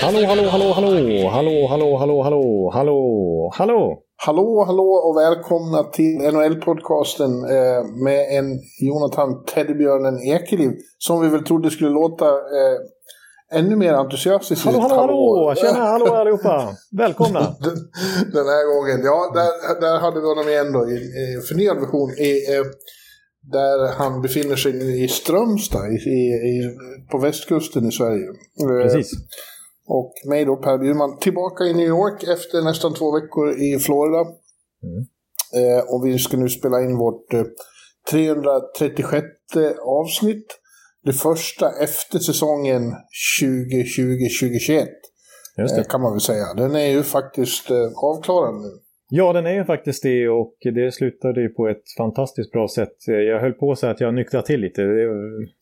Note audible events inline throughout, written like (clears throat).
Hallå, hallå, hallå, hallå, hallå, hallå, hallå, hallå, hallå, hallå. Hallå, hallå och välkomna till NHL-podcasten eh, med en Jonathan Teddybjörnen Ekeliv som vi väl trodde skulle låta eh, ännu mer entusiastisk. Hallå, hallå, hallå! Tjena, hallå allihopa! Välkomna! (laughs) Den, den här gången, ja, där, där hade vi honom igen då i, i förnyad version. I, eh, där han befinner sig i Strömstad i, i, på västkusten i Sverige. Eh, Precis. Och mig då, Per Bjurman, tillbaka i New York efter nästan två veckor i Florida. Eh, och vi ska nu spela in vårt eh, 336 avsnitt. Det första efter säsongen 2020-2021. Just Eh, kan man väl säga. Den är ju faktiskt eh, avklarad nu. Ja, den är ju faktiskt det och det slutade ju på ett fantastiskt bra sätt. Jag höll på säga att jag nyktrat till lite.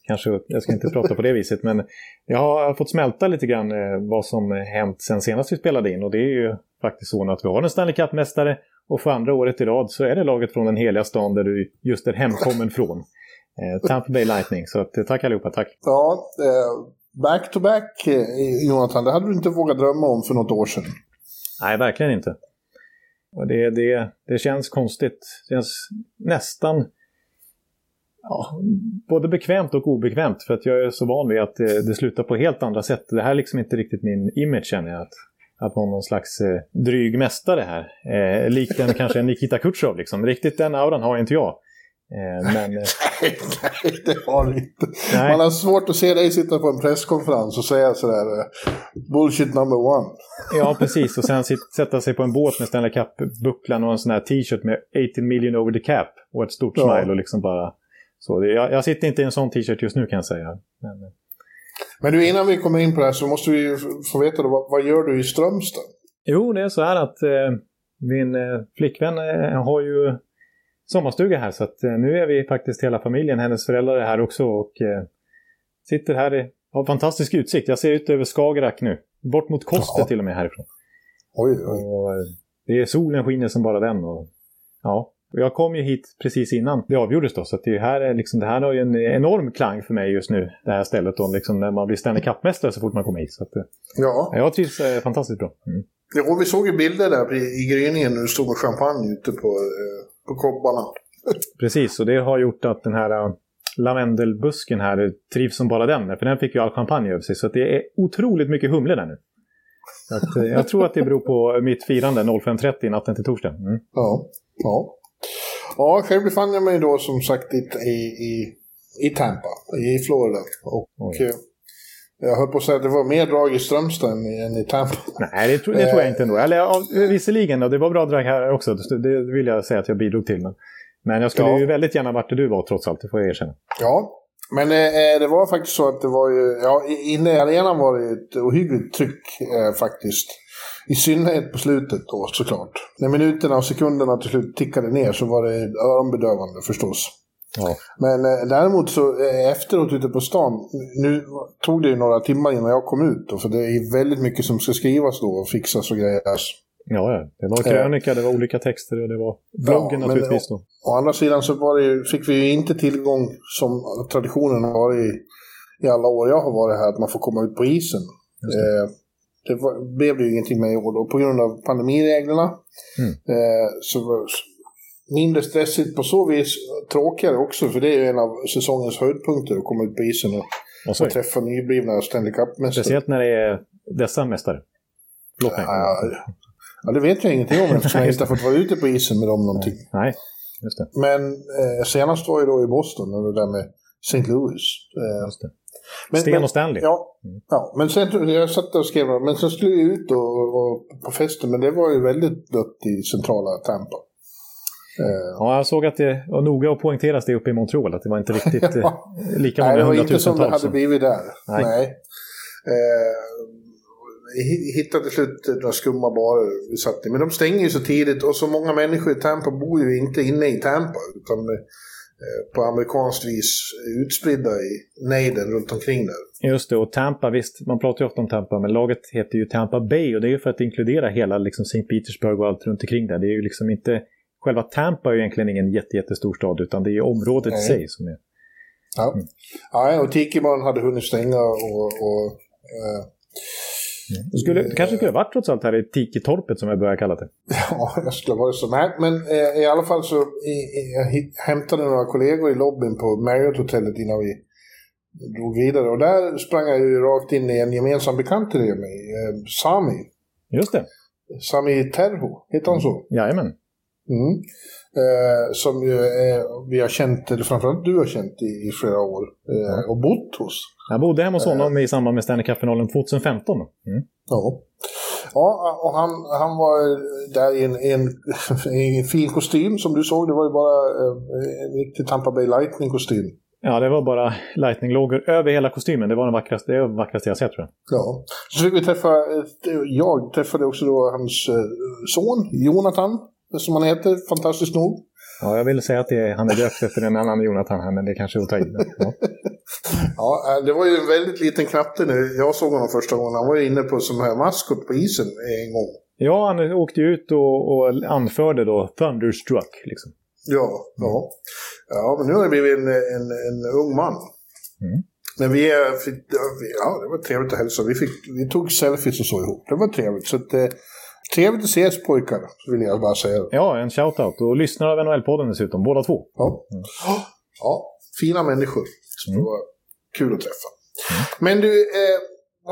Kanske, jag ska inte prata på det viset, men jag har fått smälta lite grann eh, vad som hänt sen senast vi spelade in. Och det är ju faktiskt så att vi har en Stanley Cup-mästare och för andra året i rad så är det laget från den heliga stan där du just är hemkommen från. Eh, Tampa Bay Lightning. Så att, eh, tack allihopa, tack. Ja, eh, back to back, Jonathan, det hade du inte vågat drömma om för något år sedan. Nej, verkligen inte. Och det, det, det känns konstigt. Det känns nästan ja, både bekvämt och obekvämt för att jag är så van vid att det, det slutar på helt andra sätt. Det här är liksom inte riktigt min image känner jag. Att, att vara någon slags eh, dryg mästare här. Eh, likt en, kanske en Nikita Kutjov. liksom. Riktigt den auran har inte jag. Eh, men eh, (laughs) Nej, nej, det har du inte. Nej. Man har svårt att se dig sitta på en presskonferens och säga sådär eh, bullshit number one. ja, (laughs) precis. Och sen sätta sig på en båt med Stanley Cup-bucklan och en sån här t-shirt med 18 million over the cap. Och ett stort Ja. smile och liksom bara... Så det, jag, jag sitter inte i en sån t-shirt just nu kan jag säga. Men, Men du, innan vi kommer in på det här så måste vi få veta då, vad, vad gör du i Strömstad? Jo, det är så här att eh, min eh, flickvän eh, har ju sommarstuga här så att eh, nu är vi faktiskt hela familjen, hennes föräldrar är här också och eh, sitter här i, har fantastisk utsikt. Jag ser ut över Skagerrak nu, bort mot Koster Ja. till och med härifrån. Oj, oj. Och, eh, det är solen skiner som bara den. Och, ja. Och jag kom ju hit precis innan det avgjordes då, så att det, här är liksom, det här har ju en enorm klang för mig just nu, det här stället då, liksom när man blir Stanley Cup-mästare så fort man kommer hit. Så att, Ja, jag trivs eh, fantastiskt bra. Mm. jo, vi såg ju bilder där i, i gryningen när du stod med champagne ute på, eh, på kobbarna. Precis, och det har gjort att den här äh, lavendelbusken här eh, trivs som bara den. För den fick ju all champagne över sig. Så det är otroligt mycket humle där nu. Att, eh, jag tror att det beror på mitt firande 05.30 natten till torsdag. Mm. Ja, ja. Ja, själv befann jag mig då som sagt i, i, i, i Tampa, i Florida. Och Oj. Eh, jag höll på att säga att det var mer drag i Strömstad än, i- Tampa. Nej, det, tror- det tror jag inte ändå. Eller ja, visserligen, och det var bra drag här också. Det vill jag säga att jag bidrog till. Men, men jag skulle Ja. ju väldigt gärna varit där du var trots allt, det får jag erkänna. Ja, men eh, det var faktiskt så att det var ju, ja, inne i arenan var det ett ohyggligt tryck eh, faktiskt. I synnerhet på slutet då såklart. När minuterna och sekunderna till slut tickade ner så var det öronbedövande förstås. Ja. Men eh, däremot så eh, efteråt ute på stan, nu tog det ju några timmar innan jag kom ut då, för det är väldigt mycket som ska skrivas då och fixas och grejas. Ja, ja. Det var krönika, det var olika texter och det var bloggen Ja, naturligtvis då. Å andra sidan så det fick vi ju inte tillgång som traditionen har varit i, i alla år jag har varit här, att man får komma ut på isen. Det. Eh, det var, blev det ju ingenting med i år då, på grund av pandemireglerna. Mm. Eh, så mindre stressigt på så vis, tråkigare också, för det är ju en av säsongens höjdpunkter att komma ut på isen och, Och och träffa nyblivna Stanley Cup-mästare. Speciellt när det är dessa mästare. Förlåt mig. Ja, ja, det vet jag ingenting om (laughs) eftersom jag inte har fått vara ute på isen med dem någonting. Nej, just det. Men eh, senast var ju då i Boston, och det där med St. Louis. Eh, men, Sten men, och Stanley. Ja, ja, men sen jag satt och skrev, men sen skulle jag ut och, och, på festen, men det var ju väldigt dött i centrala Tampa. Ja, jag såg att det var noga att poängteras det uppe i Montreal, att det var inte riktigt (laughs) ja. lika många Nej, det var inte som det hade blivit där. Nej. Nej. Eh, hittade till slut några skumma barer vi satt i. Men de stänger ju så tidigt och så många människor i Tampa bor ju inte inne i Tampa. Utan eh, på amerikanskt vis utspridda i nejden runt omkring där. Just det, och Tampa, visst, man pratar ju ofta om Tampa, men laget heter ju Tampa Bay och det är ju för att inkludera hela liksom, St. Petersburg och allt runt omkring där. Det är ju liksom inte... Själva Tampa är ju egentligen ingen jätte, jättestor stad, utan det är området i sig som är... Ja, mm. ja och Tikiban hade hunnit stänga och, och eh, du, skulle, du kanske skulle ha varit trots allt här i Tiki-torpet som jag börjar kalla det. (laughs) Ja, jag skulle ha varit så. Nej, men eh, i alla fall så i, jag hämtade några kollegor i lobbyn på Marriott-hotellet innan vi drog vidare. Och där sprang jag ju rakt in i en gemensam bekant till mig, eh, Sami. Just det. Sami Terho, heter han så? Jajamän. Mm. Eh, som ju eh, vi har känt, eller framförallt du har känt i, i flera år eh, och bott hos. Jag bodde hemma hos honom i samband med Stanley Cup-finalen 2015. Mm. Ja. Ja, och han, han var där i en, en, (laughs) en fin kostym som du såg. Det var ju bara eh, en riktig Tampa Bay Lightning-kostym. Ja, det var bara lightning-lågor över hela kostymen. Det var den vackraste, det vackraste jag sett tror jag. Ja. Så fick vi träffa, jag träffade också då hans eh, son, Jonathan, som han heter, fantastiskt nog. Ja, jag vill säga att är, han är döpt efter en annan Jonathan här, men det kanske är att ta i. Ja. (laughs) ja, eh, det var ju en väldigt liten knatte nu. Jag såg honom första gången. Han var ju inne på sån här maskot på isen en gång. Ja, han åkte ut och, och anförde då Thunderstruck. Liksom. Ja, ja. ja, men nu har det blivit en, en, en ung man. Mm. Men vi, fick, ja, det var trevligt att hälsa. Vi, fick, vi tog selfies och så ihop. Det var trevligt. Så att, eh, Trevligt att ses pojkar, vill jag bara säga. Ja, en shoutout. Och lyssnar av NHL-podden dessutom, båda två. Ja, mm. ja fina människor. Det mm. var kul att träffa. Mm. Men du, eh,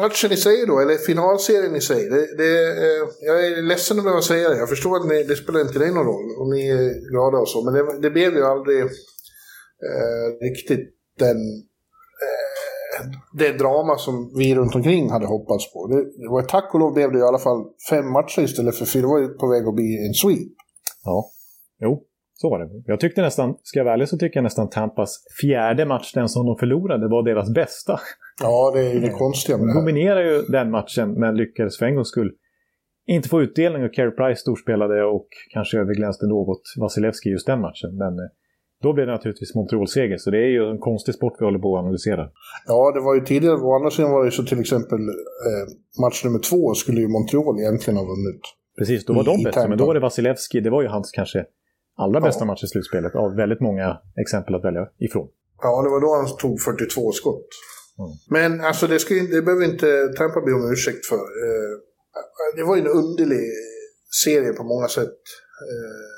matchen i sig då, eller finalserien i sig. Det, det, eh, jag är ledsen att behöva säga det. Jag förstår att ni, det spelar inte dig någon roll. Och ni är glada och så. Men det, det blev ju aldrig eh, riktigt den det drama som vi runt omkring hade hoppats på. Det, det var tack och lov blev det i alla fall fem matcher istället för fyra. Det var ju på väg att bli en sweep. Ja, jo, så var det. Jag tyckte nästan, ska jag vara ärlig så tycker jag nästan Tampas fjärde match, den som de förlorade, var deras bästa. Ja, det är ju det konstiga med det här. De dominerade ju den matchen, men lyckades för en gångs skull inte få utdelning och Carey Price storspelade och kanske överglänste något Vasilevski just den matchen. Men eh, då blir det naturligtvis Montreal-seger, så det är ju en konstig sport vi håller på att analysera. Ja, det var ju tidigare, å andra sidan var det så till exempel eh, match nummer två skulle ju Montreal egentligen ha vunnit. Precis, då var de bättre, men då var det Vasilevski, det var ju hans kanske allra bästa ja. match i slutspelet av väldigt många exempel att välja ifrån. Ja, det var då han tog 42 skott. Mm. Men alltså det, ska, det behöver inte Tampa be om ursäkt för. Eh, det var ju en underlig serie på många sätt. Eh,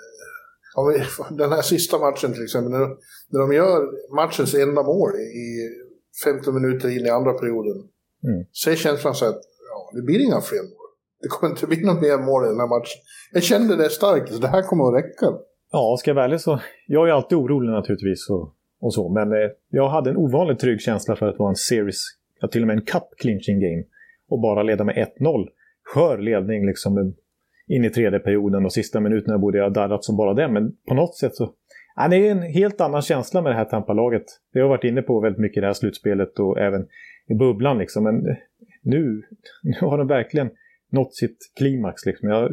(laughs) den här sista matchen till exempel, när, när de gör matchens enda mål i 15 minuter in i andra perioden. Mm. Så är känslan så att ja, det blir inga fler mål. Det kommer inte bli något mer mål i den här matchen. Jag kände det starkt, så det här kommer att räcka. Ja, ska jag vara ärlig så, jag är alltid orolig naturligtvis och, och så, men eh, jag hade en ovanligt trygg känsla för att vara en series, ja, till och med en cup clinching game och bara leda med 1-0. Skör ledning liksom in i tredje perioden och sista minuterna borde jag ha darrat som bara det. Men på något sätt så... Ja, det är en helt annan känsla med det här Tampa-laget. Det har varit inne på väldigt mycket i det här slutspelet och även i bubblan liksom. Men nu, nu har de verkligen nått sitt klimax liksom. Jag,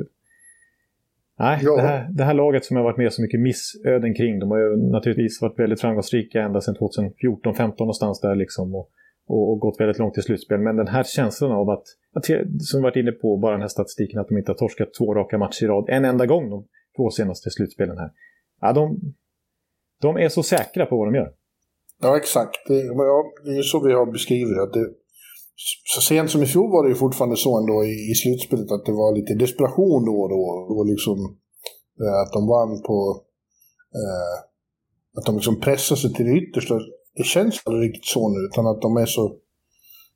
nej, ja. det, här, det här laget som har varit med så mycket missöden kring. De har ju naturligtvis varit väldigt framgångsrika ända sedan 2014-15 någonstans där liksom. Och, och, och, gått väldigt långt i slutspel. Men den här känslan av att, att som vi varit inne på, bara den här statistiken, att de inte har torskat två raka matcher i rad en enda gång de två senaste slutspelen här. Ja, de, de är så säkra på vad de gör. Ja, exakt. Det, ja, det är så vi har beskrivit det. det. Så sent som i fjol var det ju fortfarande så ändå i, i slutspelet att det var lite desperation då och då. Och liksom, eh, att de vann på... Eh, att de liksom pressade sig till det yttersta det känns aldrig riktigt så nu, utan att de är så...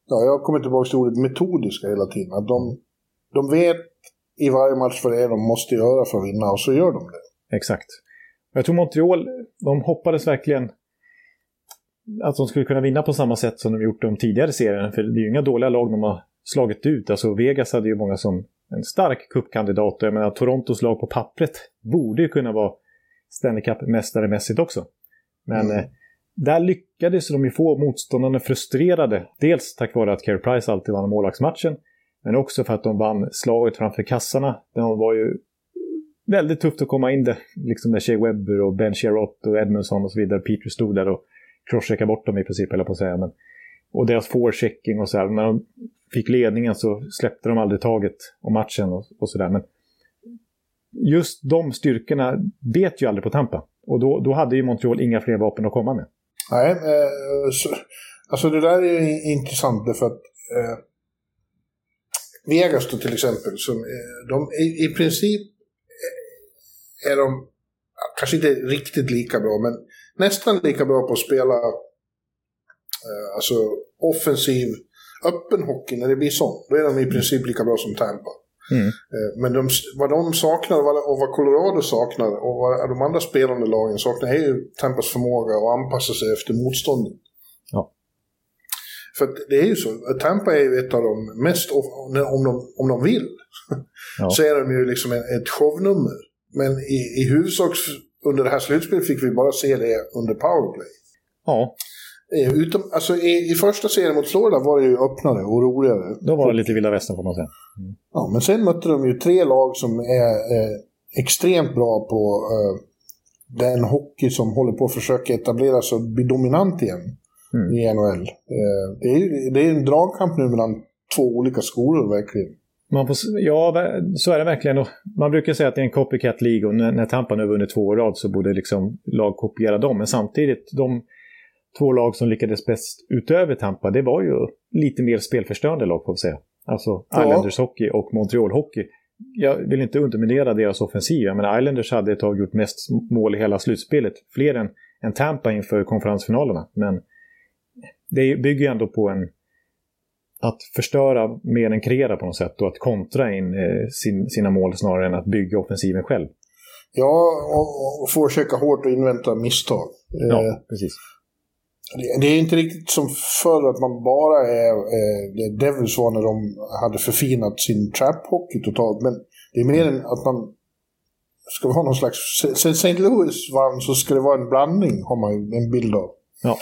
Ja, jag kommer tillbaka till ordet metodiska hela tiden. Att de, de vet i varje match vad det är de måste göra för att vinna, och så gör de det. Exakt. Jag tror Montreal, de hoppades verkligen att de skulle kunna vinna på samma sätt som de gjort de tidigare serierna. För det är ju inga dåliga lag de har slagit ut. Alltså Vegas hade ju många som en stark kuppkandidat. Jag menar Torontos lag på pappret borde ju kunna vara Stanley Cup-mästare-mässigt också. Men mm där lyckades de ju få motståndarna frustrerade. Dels tack vare att Carey Price alltid vann målvaktsmatchen. Men också för att de vann slaget framför kassarna. Det var ju väldigt tufft att komma in där. Liksom när Shea Webber och Ben Sherrott och Edmundson och så vidare. Peter stod där och crosscheckade bort dem i princip, eller på att säga. Men, och deras forechecking och så här. När de fick ledningen så släppte de aldrig taget om matchen och, och så där. Men just de styrkorna bet ju aldrig på Tampa. Och då, då hade ju Montreal inga fler vapen att komma med. Nej, eh, så, alltså det där är ju intressant därför att eh, Vegas då till exempel, som, eh, de, i, i princip är de kanske inte riktigt lika bra, men nästan lika bra på att spela eh, alltså offensiv, öppen hockey när det blir sånt. Då är de i princip lika bra som Tampa. Mm. Eh, men de, vad de saknar och vad Colorado saknar och vad de andra spelande lagen saknar är ju Tampas förmåga att anpassa sig efter motståndet. Ja. För det är ju så, Tampa är ju ett av de mest, om de, om de vill, ja. (laughs) så är de ju liksom ett shownummer. Men i, i huvudsak under det här slutspelet fick vi bara se det under powerplay. Ja. Eh, utom, alltså, i, I första serien mot Florida var det ju öppnare och roligare. Då var det lite vilda västern får man säga. Mm. Ja, men sen mötte de ju tre lag som är eh, extremt bra på eh, den hockey som håller på att försöka etablera sig och bli dominant igen mm. i NHL. Eh, det, är, det är en dragkamp nu mellan två olika skolor verkligen. Man får, ja, så är det verkligen. Man brukar säga att det är en copycat League och när, när Tampa nu vunnit två år rad så borde liksom lag kopiera dem. Men samtidigt, de två lag som lyckades bäst utöver Tampa, det var ju lite mer spelförstörande lag får vi säga. Alltså ja. Islanders hockey och Montreal hockey. Jag vill inte underminera deras offensiv, men Islanders hade ett tag gjort mest mål i hela slutspelet. Fler än, än Tampa inför konferensfinalerna. Men det bygger ju ändå på en att förstöra mer än kreera på något sätt och att kontra in eh, sin, sina mål snarare än att bygga offensiven själv. Ja, och, och försöka hårt och invänta misstag. Ja, eh, precis. Det, är inte riktigt som förr att man bara är eh, Devils var när de hade förfinat sin trap-hockey totalt. Men det är mer än att man ska ha någon slags... Sen St. Louis vann så ska det vara en blandning, har man ju en bild av. Ja.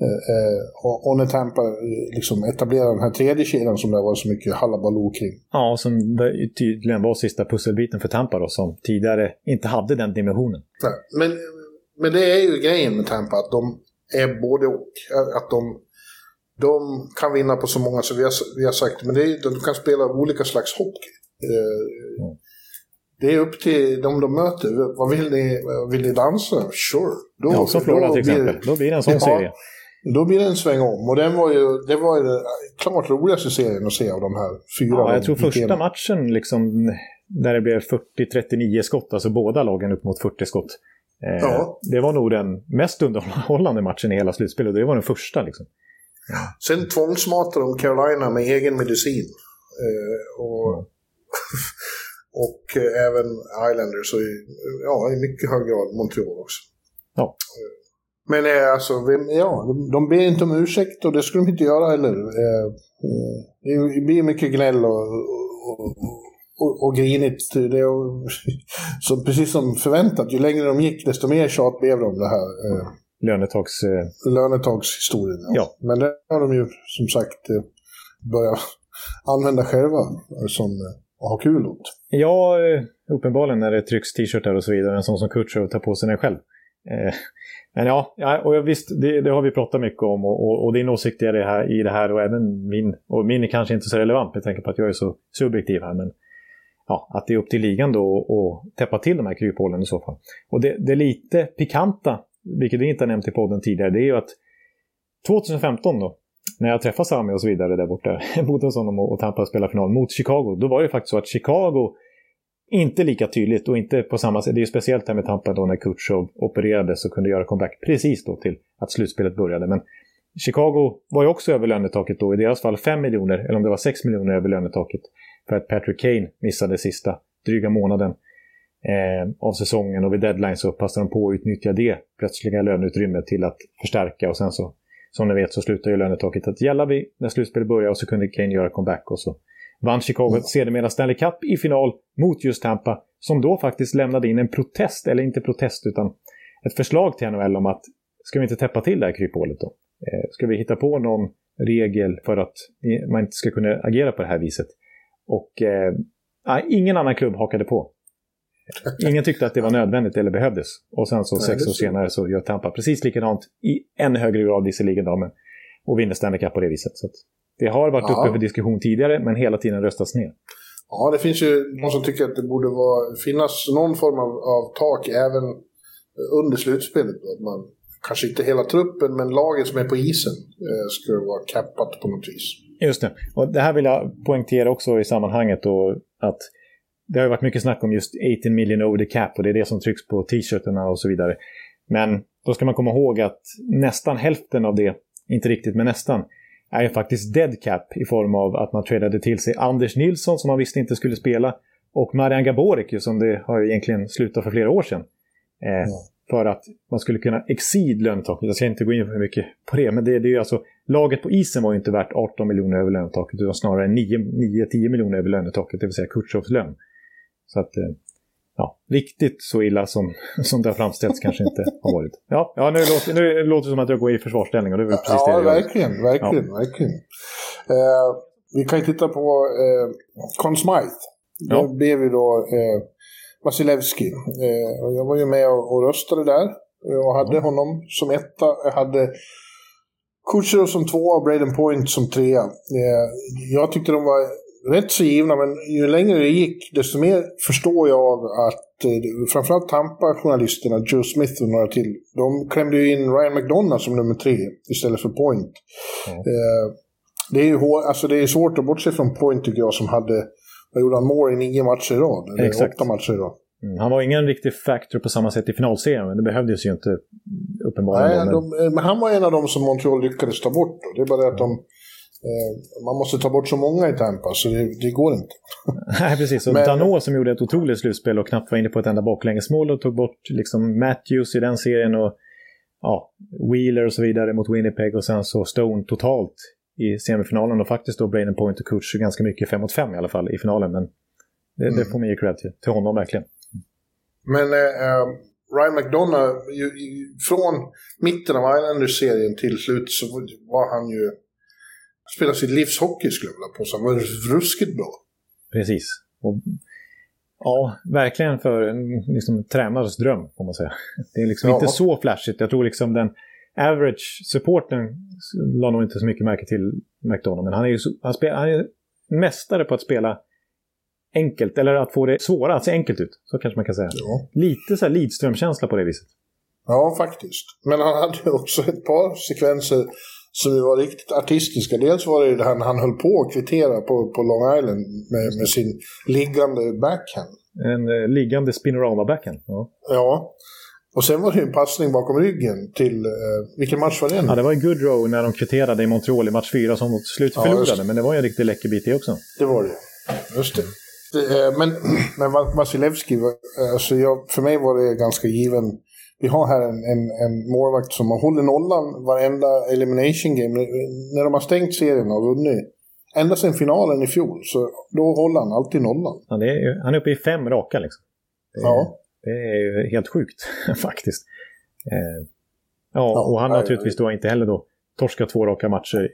Eh, eh, och, och när Tampa eh, liksom etablerade den här tredje kedjan som det var så mycket halabaloo kring. Ja, som tydligen var sista pusselbiten för Tampa då, som tidigare inte hade den dimensionen. Nej, men, men det är ju grejen med Tampa, att de är både och. Att de, de kan vinna på så många, så vi har, vi har sagt, men det är, de kan spela olika slags hockey. Mm. Det är upp till dem de möter. Vad vill ni, vill ni dansa? Sure. Då, ja, som Florida till exempel. Då blir det en sån ja, serie. Då blir det en sväng om. Och den var ju, det var ju den klart roligaste serien att se av de här fyra. Ja, jag tror första matchen liksom, där det blev 40-39 skott, alltså båda lagen upp mot 40 skott. Eh, ja. Det var nog den mest underhållande matchen i hela slutspelet. Det var den första liksom. Sen tvångsmatade de Carolina med egen medicin. Eh, och, mm. (laughs) och även Islanders och ja, i mycket hög grad Montreal också. Ja. Eh, men eh, alltså, ja, de ber inte om ursäkt och det skulle de inte göra heller. Eh, eh, det blir mycket gnäll och, och, och, och grinigt. Det är, så precis som förväntat, ju längre de gick desto mer tjat blev det om det här. Lönetags... Lönetagshistorien. Ja. ja. Men det har de ju som sagt börjat använda själva som att ha kul åt. Ja, uppenbarligen när det trycks t-shirtar och så vidare. En sån som Kutcher tar på sig den själv. Men ja, ja och visst, det, det, har vi pratat mycket om och, och, och din åsikt är det här, i det här och även min. Och min är kanske inte så relevant med tanke på att jag är så subjektiv här. Men ja, att det är upp till ligan då att täppa till de här kryphålen i så fall. Och det, det lite pikanta, vilket vi inte har nämnt i podden tidigare, det är ju att 2015 då, när jag träffade Sami och så vidare där borta, (laughs) bodde hos honom och Tampa spelade final mot Chicago, då var det faktiskt så att Chicago inte lika tydligt och inte på samma sätt. Det är ju speciellt här med Tampa då när Kutjov opererades och kunde göra comeback precis då till att slutspelet började. Men Chicago var ju också över lönetaket då, i deras fall 5 miljoner, eller om det var 6 miljoner över lönetaket. För att Patrick Kane missade sista dryga månaden eh, av säsongen och vid deadline så passade de på att utnyttja det plötsliga löneutrymmet till att förstärka och sen så, som ni vet så slutar ju lönetaket att gälla vid när slutspelet börjar och så kunde Kane göra comeback och så vann Chicago mm. sedermera Stanley Cup i final mot just Tampa, som då faktiskt lämnade in en protest, eller inte protest utan ett förslag till NHL om att ska vi inte täppa till det här kryphålet då? Eh, ska vi hitta på någon regel för att man inte ska kunna agera på det här viset? Och eh, ingen annan klubb hakade på. (laughs) Ingen tyckte att det var nödvändigt eller behövdes. Och sen så Nej, sex år senare så gör Tampa precis likadant i ännu högre grad visserligen då, men, och vinner Stanley Cup på det viset. Så det har varit ja. uppe för diskussion tidigare, men hela tiden röstas ner. Ja, det finns ju någon som tycker att det borde vara, finnas någon form av, av tak även under slutspelet. Att man, kanske inte hela truppen, men laget som är på isen eh, skulle vara cappat på något vis. Just det. Och det här vill jag poängtera också i sammanhanget då, att det har ju varit mycket snack om just 18 million over the cap och det är det som trycks på t-shirtarna och så vidare. Men då ska man komma ihåg att nästan hälften av det, inte riktigt men nästan, är ju faktiskt dead cap i form av att man tradade till sig Anders Nilsson som man visste inte skulle spela och Marian Gaborik som det har egentligen slutat för flera år sedan. Eh, ja. För att man skulle kunna exceed lönetaket. Jag ska inte gå in för mycket på det, men det, det är ju alltså laget på isen var ju inte värt 18 miljoner över lönetaket utan snarare 9-10 miljoner över lönetaket, det vill säga Kutjovs lön. Så att, eh, ja, riktigt så illa som, (laughs) som det har framställts kanske inte har varit. Ja, ja nu, låter, nu låter det som att jag går i försvarsställning och det är väl precis ja, det jag verkligen, verkligen, ja. verkligen. Eh, vi kan ju titta på eh, Conn Smythe. Ja. Då blev ju då eh, Vasilevski. Eh, jag var ju med och, och röstade där och hade mm. honom som etta. Jag hade Kucherov som tvåa och Braden Point som trea. Eh, jag tyckte de var rätt så givna, men ju längre det gick, desto mer förstår jag att eh, framförallt Tampa-journalisterna, Joe Smith och några till, de klämde ju in Ryan McDonough som nummer tre istället för Point. Mm. Eh, det, är ju alltså det är svårt att bortse från Point tycker jag, som hade, vad gjorde han, mål i nio matcher i rad? Eller Exakt. åtta matcher i rad. Mm, han var ingen riktig factor på samma sätt i finalserien, men det behövdes ju inte uppenbarligen. Nej, de, men han var en av dem som Montreal lyckades ta bort. Då. Det är bara det att de Eh, man måste ta bort så många i Tampa, så det, det går inte. (laughs) Nej, precis. Och Men... Danot som gjorde ett otroligt slutspel och knappt var inne på ett enda baklängesmål och tog bort liksom Matthews i den serien och ja, Wheeler och så vidare mot Winnipeg och sen så Stone totalt i semifinalen och faktiskt då Braden Point och Kutch ganska mycket 5 mot 5 i alla fall i finalen. Men det, mm. det får man ge cred till, till honom verkligen. Men eh, Ryan McDonough, ju, ju, från mitten av Islanders-serien till slut så var han ju spela sitt livs hockey skulle jag vilja påstå. Han var ruskigt bra. Precis. Och, ja, verkligen för en liksom, tränares dröm, får man säga. Det är liksom ja. inte så flashigt. Jag tror liksom den average-supporten la nog inte så mycket märke till McDonald. Men han är ju han spel, han är mästare på att spela enkelt, eller att få det svåra att se enkelt ut. Så kanske man kan säga. Ja. Lite så här Lidström-känsla på det viset. Ja, faktiskt. Men han hade också ett par sekvenser som var riktigt artistiska. Dels var det ju när han höll på att kvittera på, på Long Island med, med sin liggande backhand. En eh, liggande spinorama-backhand. Ja. ja. Och sen var det ju en passning bakom ryggen till, eh, vilken match var det? Ja, det var i Goodrow när de kvitterade i Montreal i match 4 som till slut förlorade. Ja, men det var ju en riktig läcker bit det också. Det var det. Just det. det eh, men, (clears throat) men Vasilevski, eh, alltså jag, för mig var det ganska given vi har här en, en, en målvakt som har hållit nollan varenda elimination game. När de har stängt serien och vunnit ända sedan finalen i fjol, så då håller han alltid nollan. Ja, är, han är uppe i fem raka liksom. Är, ja. Det är ju helt sjukt (laughs) faktiskt. Eh, ja, och han har naturligtvis då inte heller då torskat två raka matcher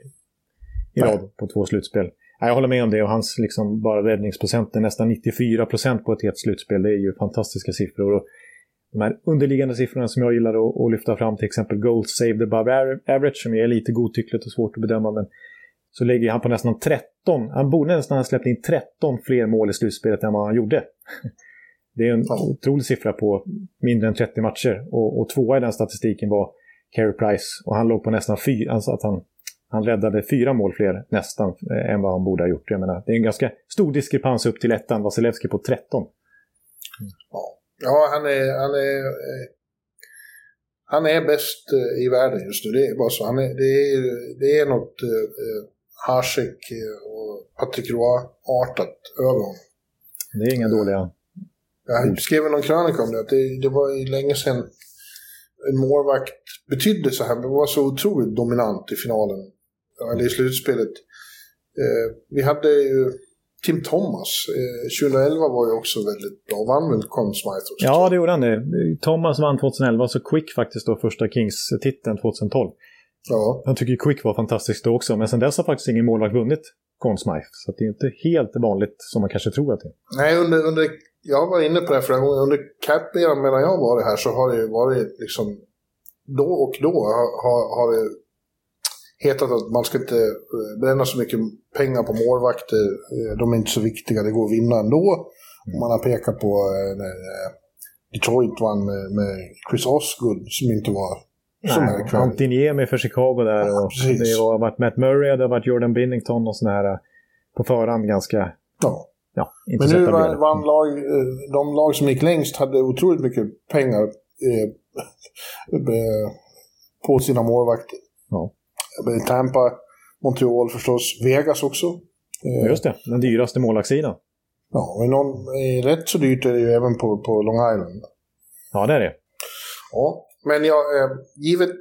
i rad på två slutspel. Jag håller med om det och hans liksom bara räddningsprocent är nästan 94 procent på ett helt slutspel. Det är ju fantastiska siffror. Och de här underliggande siffrorna som jag gillar att, att lyfta fram, till exempel goals saved above average, som är lite godtyckligt och svårt att bedöma, men så lägger han på nästan 13, han borde nästan ha släppt in 13 fler mål i slutspelet än vad han gjorde. (laughs) Det är en ja. otrolig siffra på mindre än 30 matcher. Och, och tvåa i den statistiken var Carey Price. Och han låg på nästan fyra, alltså att han, han räddade fyra mål fler nästan eh, än vad han borde ha gjort. Jag menar, det är en ganska stor diskrepans upp till ettan, Vasilevski på 13. Ja. Ja, han är, han är, eh, han är bäst eh, i världen just nu. Det är bara så. Han är, det, är, det är något eh, Hasek och Patrick Roy-artat över honom. Det är inga dåliga Jag skrev någon krönika om det, att det, det var länge sedan en målvakt betydde så här, men var så otroligt dominant i finalen, eller i slutspelet. Eh, vi hade ju Tim Thomas, eh, 2011 var ju också väldigt bra. Vann väl Conn Smythe också? Ja, det gjorde han det. Thomas vann 2011, så Quick faktiskt då första Kings-titeln 2012. Ja. Jag tycker Quick var fantastiskt då också, men sen dess har faktiskt ingen målvakt vunnit Conn Smythe. Så det är inte helt vanligt som man kanske tror att det är. Nej, under, under, jag var inne på det flera gånger. Under cap-eran medan jag varit här så har det varit liksom... Då och då har, har, det hetat att man ska inte eh, bränna så mycket pengar på målvakter. Eh, de är inte så viktiga, det går att vinna ändå. Och man har pekat på eh, när eh, Detroit vann med, med Chris Osgood som inte var så märkvärdigt. Antiniemi för Chicago där. Ja, och precis. det har varit Matt Murray, det har varit Jordan Binnington och sådana här eh, på förhand ganska... Ja. Ja, inte Men nu etablerade. vann, vann lag, eh, de lag som gick längst hade otroligt mycket pengar eh, (laughs) på sina målvakter. Ja. Tampa, Montreal förstås, Vegas också. Eh, Just det, den dyraste målvaktssidan. Ja, men någon, eh, rätt så dyrt är det ju även på, på Long Island. Ja, det är det. Ja, men jag, givet,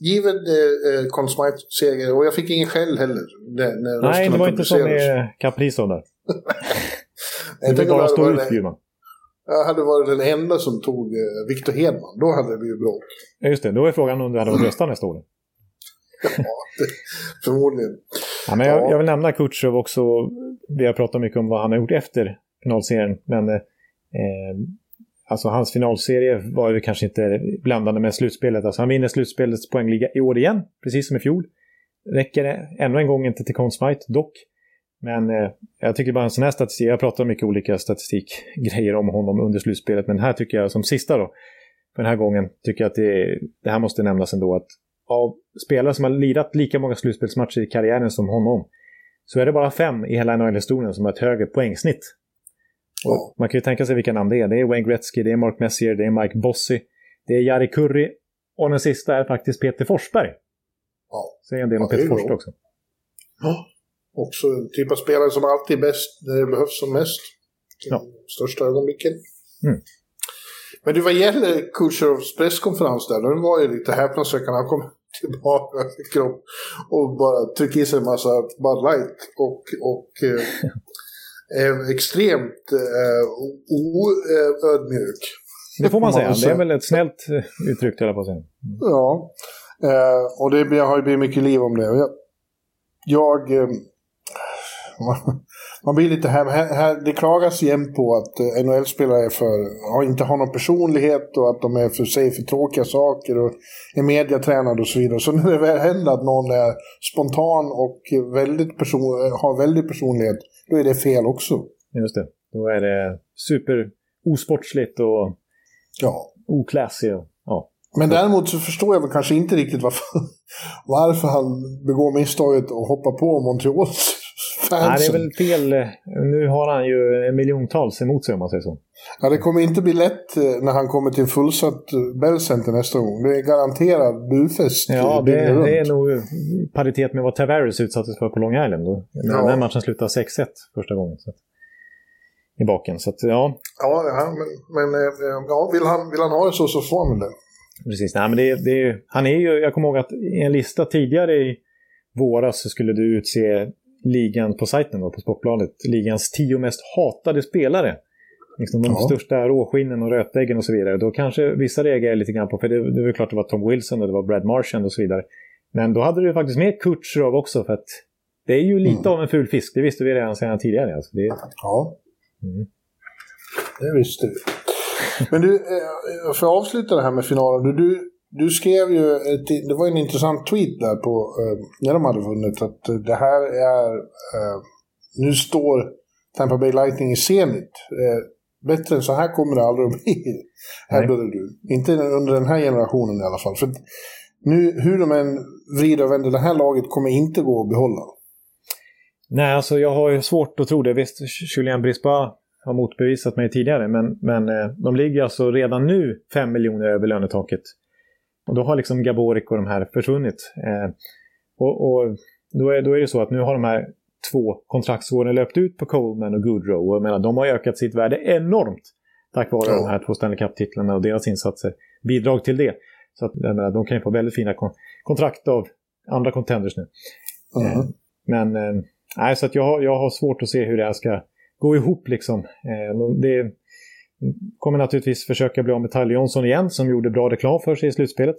givet eh, Conn seger, och jag fick ingen skäll heller. När, Nej, det var inte som med Kaprizov där. (laughs) Jag Det tänker bara stå ut, Bjurman. Jag hade varit den enda som tog eh, Victor Hedman. Då hade det blivit bråk. Ja, just det. Då är frågan om du hade varit rösta nästa år. Ja, det, förmodligen. Ja, men jag, Ja. jag vill nämna Kutjov också. Vi har pratat mycket om vad han har gjort efter finalserien. Men eh, eh, alltså hans finalserie var ju kanske inte blandande med slutspelet. Alltså han vinner slutspelets poängliga i år igen, precis som i fjol. Räcker det ännu en gång inte till Conn Smythe, dock. Men eh, jag tycker bara en sån här statistik, jag pratar mycket olika statistikgrejer om honom under slutspelet, men här tycker jag som sista då, för den här gången, tycker jag att det, det här måste nämnas ändå att av spelare som har lirat lika många slutspelsmatcher i karriären som honom, så är det bara fem i hela NHL-historien som har ett högre poängsnitt. Ja. Och man kan ju tänka sig vilka namn det är. Det är Wayne Gretzky, det är Mark Messier, det är Mike Bossy, det är Jari Kurri och den sista är faktiskt Peter Forsberg. Ja. Säg en del om Ja, Peter. Forsberg också. Också en typ av spelare som alltid är bäst när det behövs som mest. Ja. största ögonblicken. Mm. Men det vad gäller Kucherovs presskonferens där, den var ju lite häpnadsväckande. Han kom tillbaka till kropp och bara tryckte i sig en massa Bud Light och, och (laughs) eh, extremt eh, oödmjuk. Det får man säga. Det är väl ett snällt eh, uttryck, jag på att säga. Ja, eh, och det har ju blivit mycket liv om det. Jag, jag eh, man, (laughs) man blir lite här, här, här, det klagas igen på att eh, NHL-spelare är för, inte har någon personlighet och att de är för sig för tråkiga saker och är mediatränade och så vidare. Så när det väl händer att någon är spontan och väldigt person, har väldigt personlighet, då är det fel också. Just det. Då är det super osportsligt och Ja. och- Ja. Men däremot så förstår jag väl kanske inte riktigt varför, (laughs) varför han begår misstaget att hoppa på Montreals Nej, det är väl fel. Nu har han ju en miljontals emot sig om man säger så. Ja, det kommer inte bli lätt eh, när han kommer till fullsatt eh, Bell Center nästa gång. Det är garanterad bufest. Ja, det, det är nog paritet med vad Tavares utsattes för på Long Island. Då. Ja. Den matchen slutade 6-1 första gången. Så. I baken. Så att, ja, Ja, ja men, men eh, ja, vill, han, vill han ha det så så får han det. precis. Nej, men det, det, han är ju, jag kommer ihåg att i en lista tidigare i våras så skulle du utse ligan på sajten då, på Sportbladet. Ligans tio mest hatade spelare. Liksom de Ja. största råskinnen och rötäggen och så vidare. Då kanske vissa reagerar lite grann på, för det, det var klart det var Tom Wilson och det var Brad Marchand och så vidare. Men då hade du faktiskt med Kutjerov också för att det är ju lite Mm. av en ful fisk. Det visste vi redan sedan tidigare. Alltså. Det, Ja. Mm. Det visste du. Men du, eh, för att avsluta det här med finalen. Du, du, du skrev ju, ett, det var en intressant tweet där på, eh, när de hade vunnit, att eh, det här är, eh, nu står Tampa Bay Lightning i Zenit. Eh, bättre än så här kommer det aldrig att bli, (laughs) hävdade du. Inte under den här generationen i alla fall. För nu, hur de än vrider och vänder, det här laget kommer inte gå att behålla. Nej, alltså jag har ju svårt att tro det. Visst, Julien Brispa har motbevisat mig tidigare, men, men de ligger alltså redan nu 5 miljoner över lönetaket. Och då har liksom Gaborik och de här försvunnit. Eh, och och då, är, då är det så att nu har de här två kontraktsåren löpt ut på Coleman och Goodrow. Och jag menar, de har ökat sitt värde enormt tack vare Ja. de här två Stanley Cup-titlarna och deras insatser. Bidrag till det. Så att, jag menar, de kan ju få väldigt fina kon- kontrakt av andra contenders nu. Mhm. Eh, Men eh, nej, så att jag, jag har svårt att se hur det här ska gå ihop liksom. Eh, det kommer naturligtvis försöka bli av med Tyler Johnson igen som gjorde bra reklam för sig i slutspelet.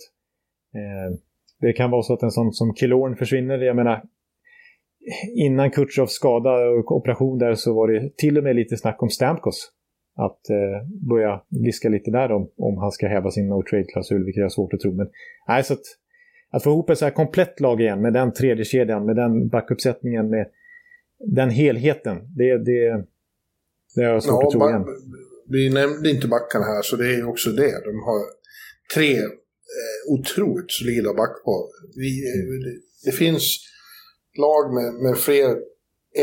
Eh, det kan vara så att en sån som Killorn försvinner. Jag menar, innan Kutjovs skada och operation där så var det till och med lite snack om Stamkos. Att eh, börja viska lite där om, om han ska häva sin no trade-klausul, vilket jag har svårt att tro. Men nej, så att, att få ihop ett så här komplett lag igen med den tredje kedjan, med den backuppsättningen, med den helheten. Det, det, det har jag svårt ja, att tro igen. Vi nämnde inte backarna här, så det är också det. De har tre eh, otroligt solida backpar. Vi, mm. det, det, finns lag med, med fler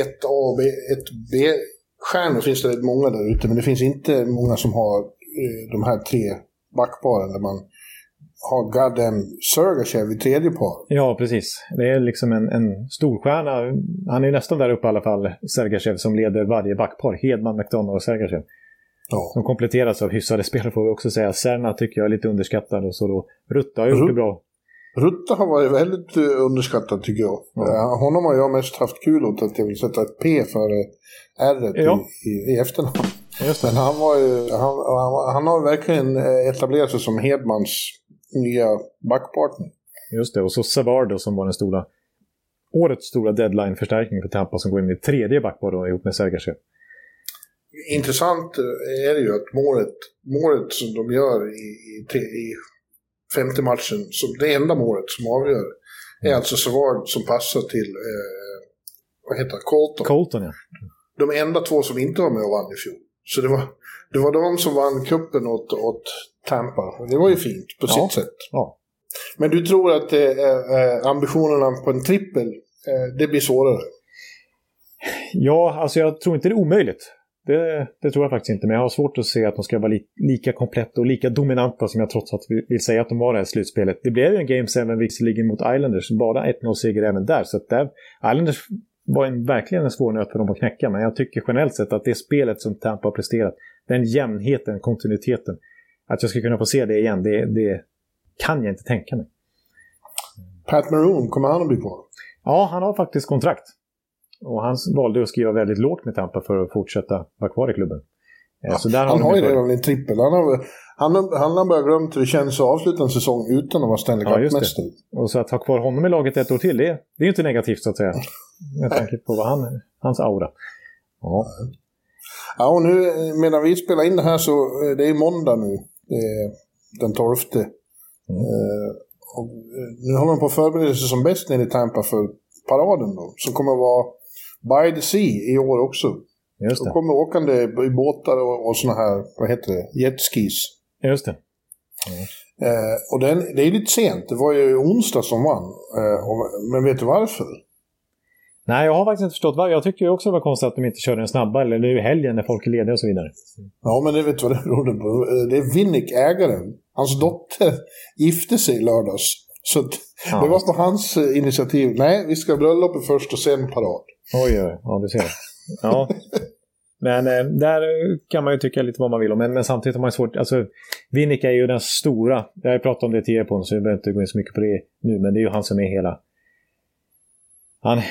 1A och 1B-stjärnor finns det rätt många där ute, men det finns inte många som har eh, de här tre backparen där man har Gadem Sergachev i tredje par. Ja, precis. Det är liksom en, en storstjärna. Han är nästan där uppe i alla fall, Sergachev, som leder varje backpar. Hedman, McDonough och Sergachev. Ja. Som kompletteras av hyfsade spelare får vi också säga. Serna tycker jag är lite underskattad och så då Rutta har gjort Rut det bra. Rutta har varit väldigt uh, underskattad tycker jag. Ja. Honom har jag mest haft kul åt att jag vill sätta ett P före R ja. i, i, i efternamn. Men han, var ju, han, han, han, har verkligen eh, etablerat sig som Hedmans nya backpartner. Just det, och så Savard som var den stora årets stora deadline-förstärkning för Tampa som går in i tredje backpar ihop med Sergachev intressant är det ju att målet, målet som de gör i, i, i femte matchen, som det enda målet som avgör, är mm. alltså Savard som passar till, eh, vad heter Colton. Colton ja. De enda två som inte var med och vann i fjol. Så det var, det var de som vann kuppen åt, åt Tampa. Det var ju fint på ja. sitt sätt. Ja. Men du tror att eh, eh, ambitionerna på en trippel, eh, det blir svårare? Ja, alltså jag tror inte det är omöjligt. Det, det, tror jag faktiskt inte, men jag har svårt att se att de ska vara li, lika kompletta och lika dominanta som jag trots allt vill säga att de var i det här slutspelet. Det blev ju en Game 7 visserligen mot Islanders, bara 1-0-seger även där. Så att där, Islanders var en, verkligen en svår nöt för dem att knäcka, men jag tycker generellt sett att det spelet som Tampa har presterat, den jämnheten, kontinuiteten, att jag ska kunna få se det igen, det, det kan jag inte tänka mig. Pat Maroon, kommer han att bli kvar? Ja, han har faktiskt kontrakt. Och han valde att skriva väldigt lågt med Tampa för att fortsätta vara kvar i klubben. Eh, ja, så han har ju redan en trippel. Han har, han, han har börjat glömt hur det känns att avsluta en säsong utan att vara Stanley Cup-mästare. Ja, och så att ha kvar honom i laget ett år till, det, det är ju inte negativt så att säga. Med tanke på vad han, hans aura. Ja. Ja, och nu medan vi spelar in det här så, eh, det är måndag nu. den 12. Mm. Och nu håller man på att förbereda sig som bäst nere i Tampa för paraden då, som kommer att vara by the sea i år också. Just det. De kommer åkande i båtar och, och såna här, vad heter det, jetskis. Just det. Mm. Eh, och den, det är lite sent, det var ju onsdag som vann. Eh, och, men vet du varför? Nej, jag har faktiskt inte förstått varför. Jag tycker också det var konstigt att de inte körde den snabba, eller nu i helgen när folk är lediga och så vidare. Ja, men det vet du vad det berodde på? Det är Vinnik, ägaren. Hans dotter gifte sig i lördags. Så ja. det var på hans eh, initiativ. Nej, vi ska ha bröllopet först och sen parad. Oj, oj, ja du ser. Ja. Men eh, där kan man ju tycka lite vad man vill om. Men, men samtidigt har man svårt. Alltså, Vinnik är ju den stora. Jag har pratat om det tidigare på så vi behöver inte gå in så mycket på det nu. Men det är ju han som är hela... Han,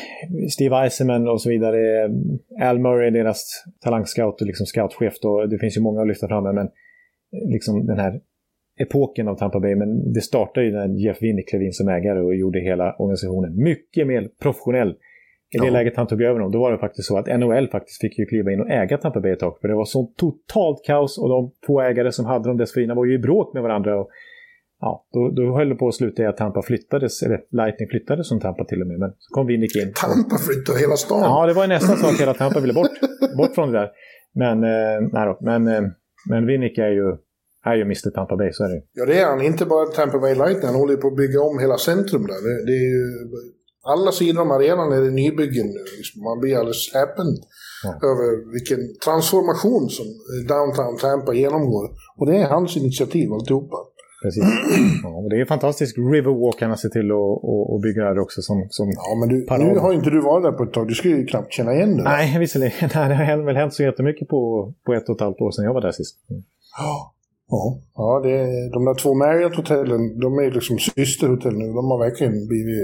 Steve Eisenman och så vidare. Al Murray deras talangscout och liksom scoutchef. Då. Det finns ju många att lyfta fram. Men liksom den här epoken av Tampa Bay, men det startade ju när Jeff Winnick klev in som ägare och gjorde hela organisationen mycket mer professionell. I det ja. läget han tog över dem, då var det faktiskt så att NHL faktiskt fick ju kliva in och äga Tampa Bay ett tag. För det var så totalt kaos och de två ägare som hade dem dessförinnan var ju i bråk med varandra. Och, ja, då, då höll det på att sluta i att Tampa flyttades, eller Lightning flyttades från Tampa till och med. Men så kom Winnick in. Tampa flyttade hela stan? Ja, det var nästan så att hela Tampa ville bort, bort från det där. Men, eh, nej då, men, eh, men Winnick är ju är ju Mr Tampa Bay, så är det Ja, det är han. Inte bara Tampa Bay Lightning. Han håller på att bygga om hela centrum där. Det, det är ju, alla sidor om arenan är det nybyggen nu. Liksom. Man blir alldeles häpen ja. över vilken transformation som Downtown Tampa genomgår. Och det är hans initiativ alltihopa. Precis. (clears throat) Ja, och det är fantastisk Riverwalk han har sett till att bygga här också som, som Ja, men du, nu har inte du varit där på ett tag. Du skulle ju knappt känna igen det. Nej, visserligen. (laughs) Det har väl hänt så jättemycket på, på ett och ett halvt år sedan jag var där sist. Mm. Ja, ja det, de där två Marriott-hotellen, de är liksom systerhotell nu. De har verkligen blivit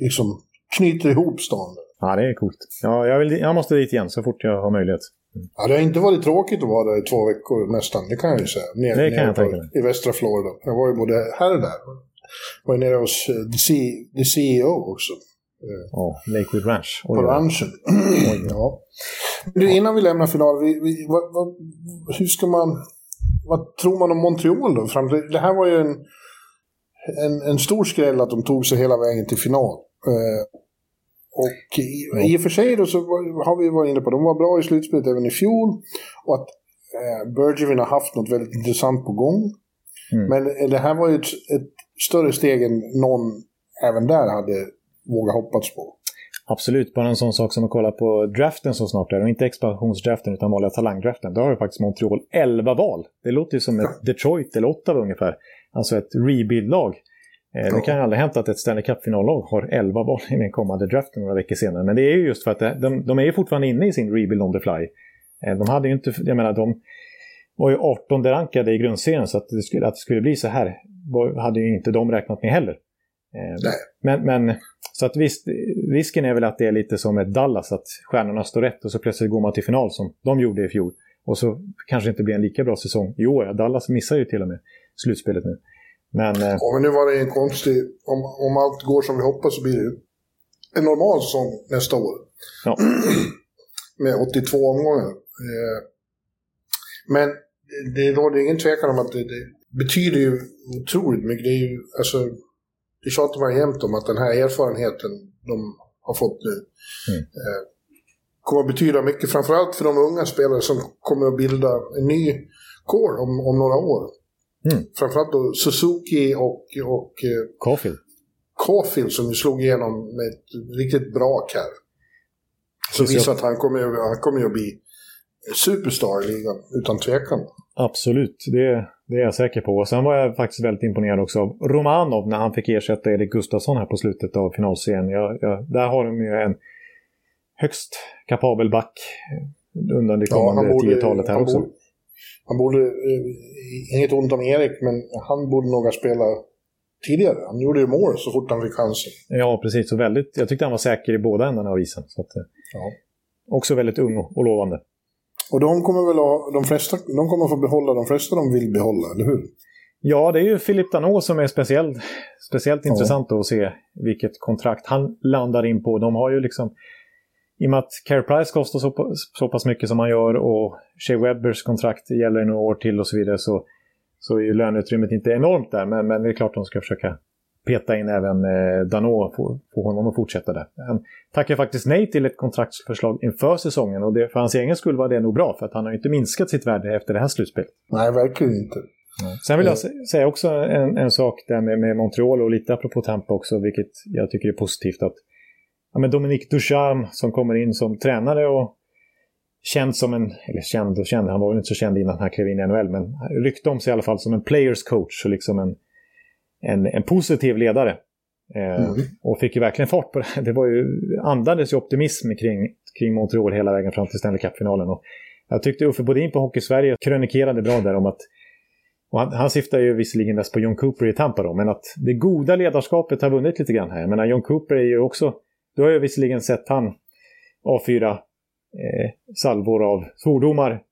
liksom knyter ihop stan. Ja, det är coolt. Ja, jag, vill, jag måste dit igen så fort jag har möjlighet. Ja, det har inte varit tråkigt att vara där i två veckor nästan, det kan jag ju säga. Ner, det kan jag tänka mig. I västra Florida. Jag var ju både här och där. Jag var nere hos uh, the, CEO också. Ja, Lakewood Ranch. Oj, på ranchen. ja. Du, innan vi lämnar finalen, hur ska man... Vad tror man om Montreal då? Det här var ju en, en, en stor skräll att de tog sig hela vägen till final. Eh, och i, i och för sig då så har vi varit inne på, de var bra i slutspelet även i fjol. Och att eh, Bergevin har haft något väldigt intressant på gång. Mm. Men det här var ju ett, ett, större steg än någon även där hade vågat hoppats på. Absolut, bara en sån sak som att kolla på draften så snart är, och inte expansionsdraften utan vanliga talangdraften. Då har ju faktiskt Montreal 11 val. Det låter ju som ett Detroit eller Ottawa ungefär. Alltså ett rebuild-lag. Eh, det kan ju aldrig hänt att ett Stanley Cup-finallag har 11 val i den kommande draften några veckor senare. Men det är ju just för att de, de är ju fortfarande inne i sin rebuild on the fly. Eh, de hade ju inte, jag menar de var ju 18 rankade i grundserien så att det skulle, att det skulle bli så här hade ju inte de räknat med heller. Eh, men, men, så att visst, risken är väl att det är lite som ett Dallas, att stjärnorna står rätt och så plötsligt går man till final som de gjorde i fjol. Och så kanske det inte blir en lika bra säsong i år. Dallas missar ju till och med slutspelet nu. Men, eh, ja, men nu var det en konstig... Om, om allt går som vi hoppas så blir det en normal säsong nästa år. Ja. (clears throat) Med 82 omgångar. Eh, men det råder ingen tvekan om att det, det betyder ju otroligt mycket. Det är ju, alltså, det tjatar man jämt om att den här erfarenheten de har fått nu mm. eh, kommer att betyda mycket, framförallt för de unga spelare som kommer att bilda en ny core om, om några år. Mm. Framförallt då Suzuki och, och eh, Caulfield. Caulfield som ju slog igenom med ett riktigt bra här. Som visar att han kommer, han kommer att bli superstar i ligan, utan tvekan. Absolut, det, det är jag säker på. Och sen var jag faktiskt väldigt imponerad också av Romanov när han fick ersätta Erik Gustafsson här på slutet av finalserien. Jag, jag, där har de ju en högst kapabel back under det kommande ja, 10-talet här också. Borde, han borde, eh, inget ont om Erik, men han borde nog ha spelat tidigare. Han gjorde ju mål så fort han fick chansen. Ja, precis. Så väldigt, jag tyckte han var säker i båda ändarna av isen. Så att, eh, ja. Också väldigt ung och lovande. Och de kommer väl ha, de flesta, de kommer få behålla de flesta de vill behålla, eller hur? Ja, det är ju Philip Danot som är speciellt, speciellt ja. intressant att se vilket kontrakt han landar in på. De har ju liksom i och med att Care Price kostar så, så pass mycket som han gör och Shea Webbers kontrakt gäller i några år till och så vidare så, så är ju löneutrymmet inte enormt där. Men, men det är klart de ska försöka peta in även eh, Dano och få, få honom att fortsätta där. Han tackar faktiskt nej till ett kontraktsförslag inför säsongen och det, för hans egen skull var det nog bra för att han har inte minskat sitt värde efter det här slutspelet. Nej, verkligen inte. Sen vill jag säga också en, en sak där med, med Montreal och lite apropå Tampa också, vilket jag tycker är positivt. att ja, men Dominique Ducharme som kommer in som tränare och känd som en, eller känd och känd, han var väl inte så känd innan han klev in i NHL, men rykte om sig i alla fall som en players coach och liksom en, en, en positiv ledare. Eh, mm. Och fick ju verkligen fart på det. Det var ju, andades ju optimism kring, kring Montreal hela vägen fram till Stanley Cup-finalen. Och jag tyckte Uffe Bodin på Hockey Sverige krönikerade bra där om att han, han syftar ju visserligen mest på John Cooper i Tampa då, men att det goda ledarskapet har vunnit lite grann här. Jag menar, John Cooper är ju också då har jag visserligen sett han avfyra eh, salvor av svordomar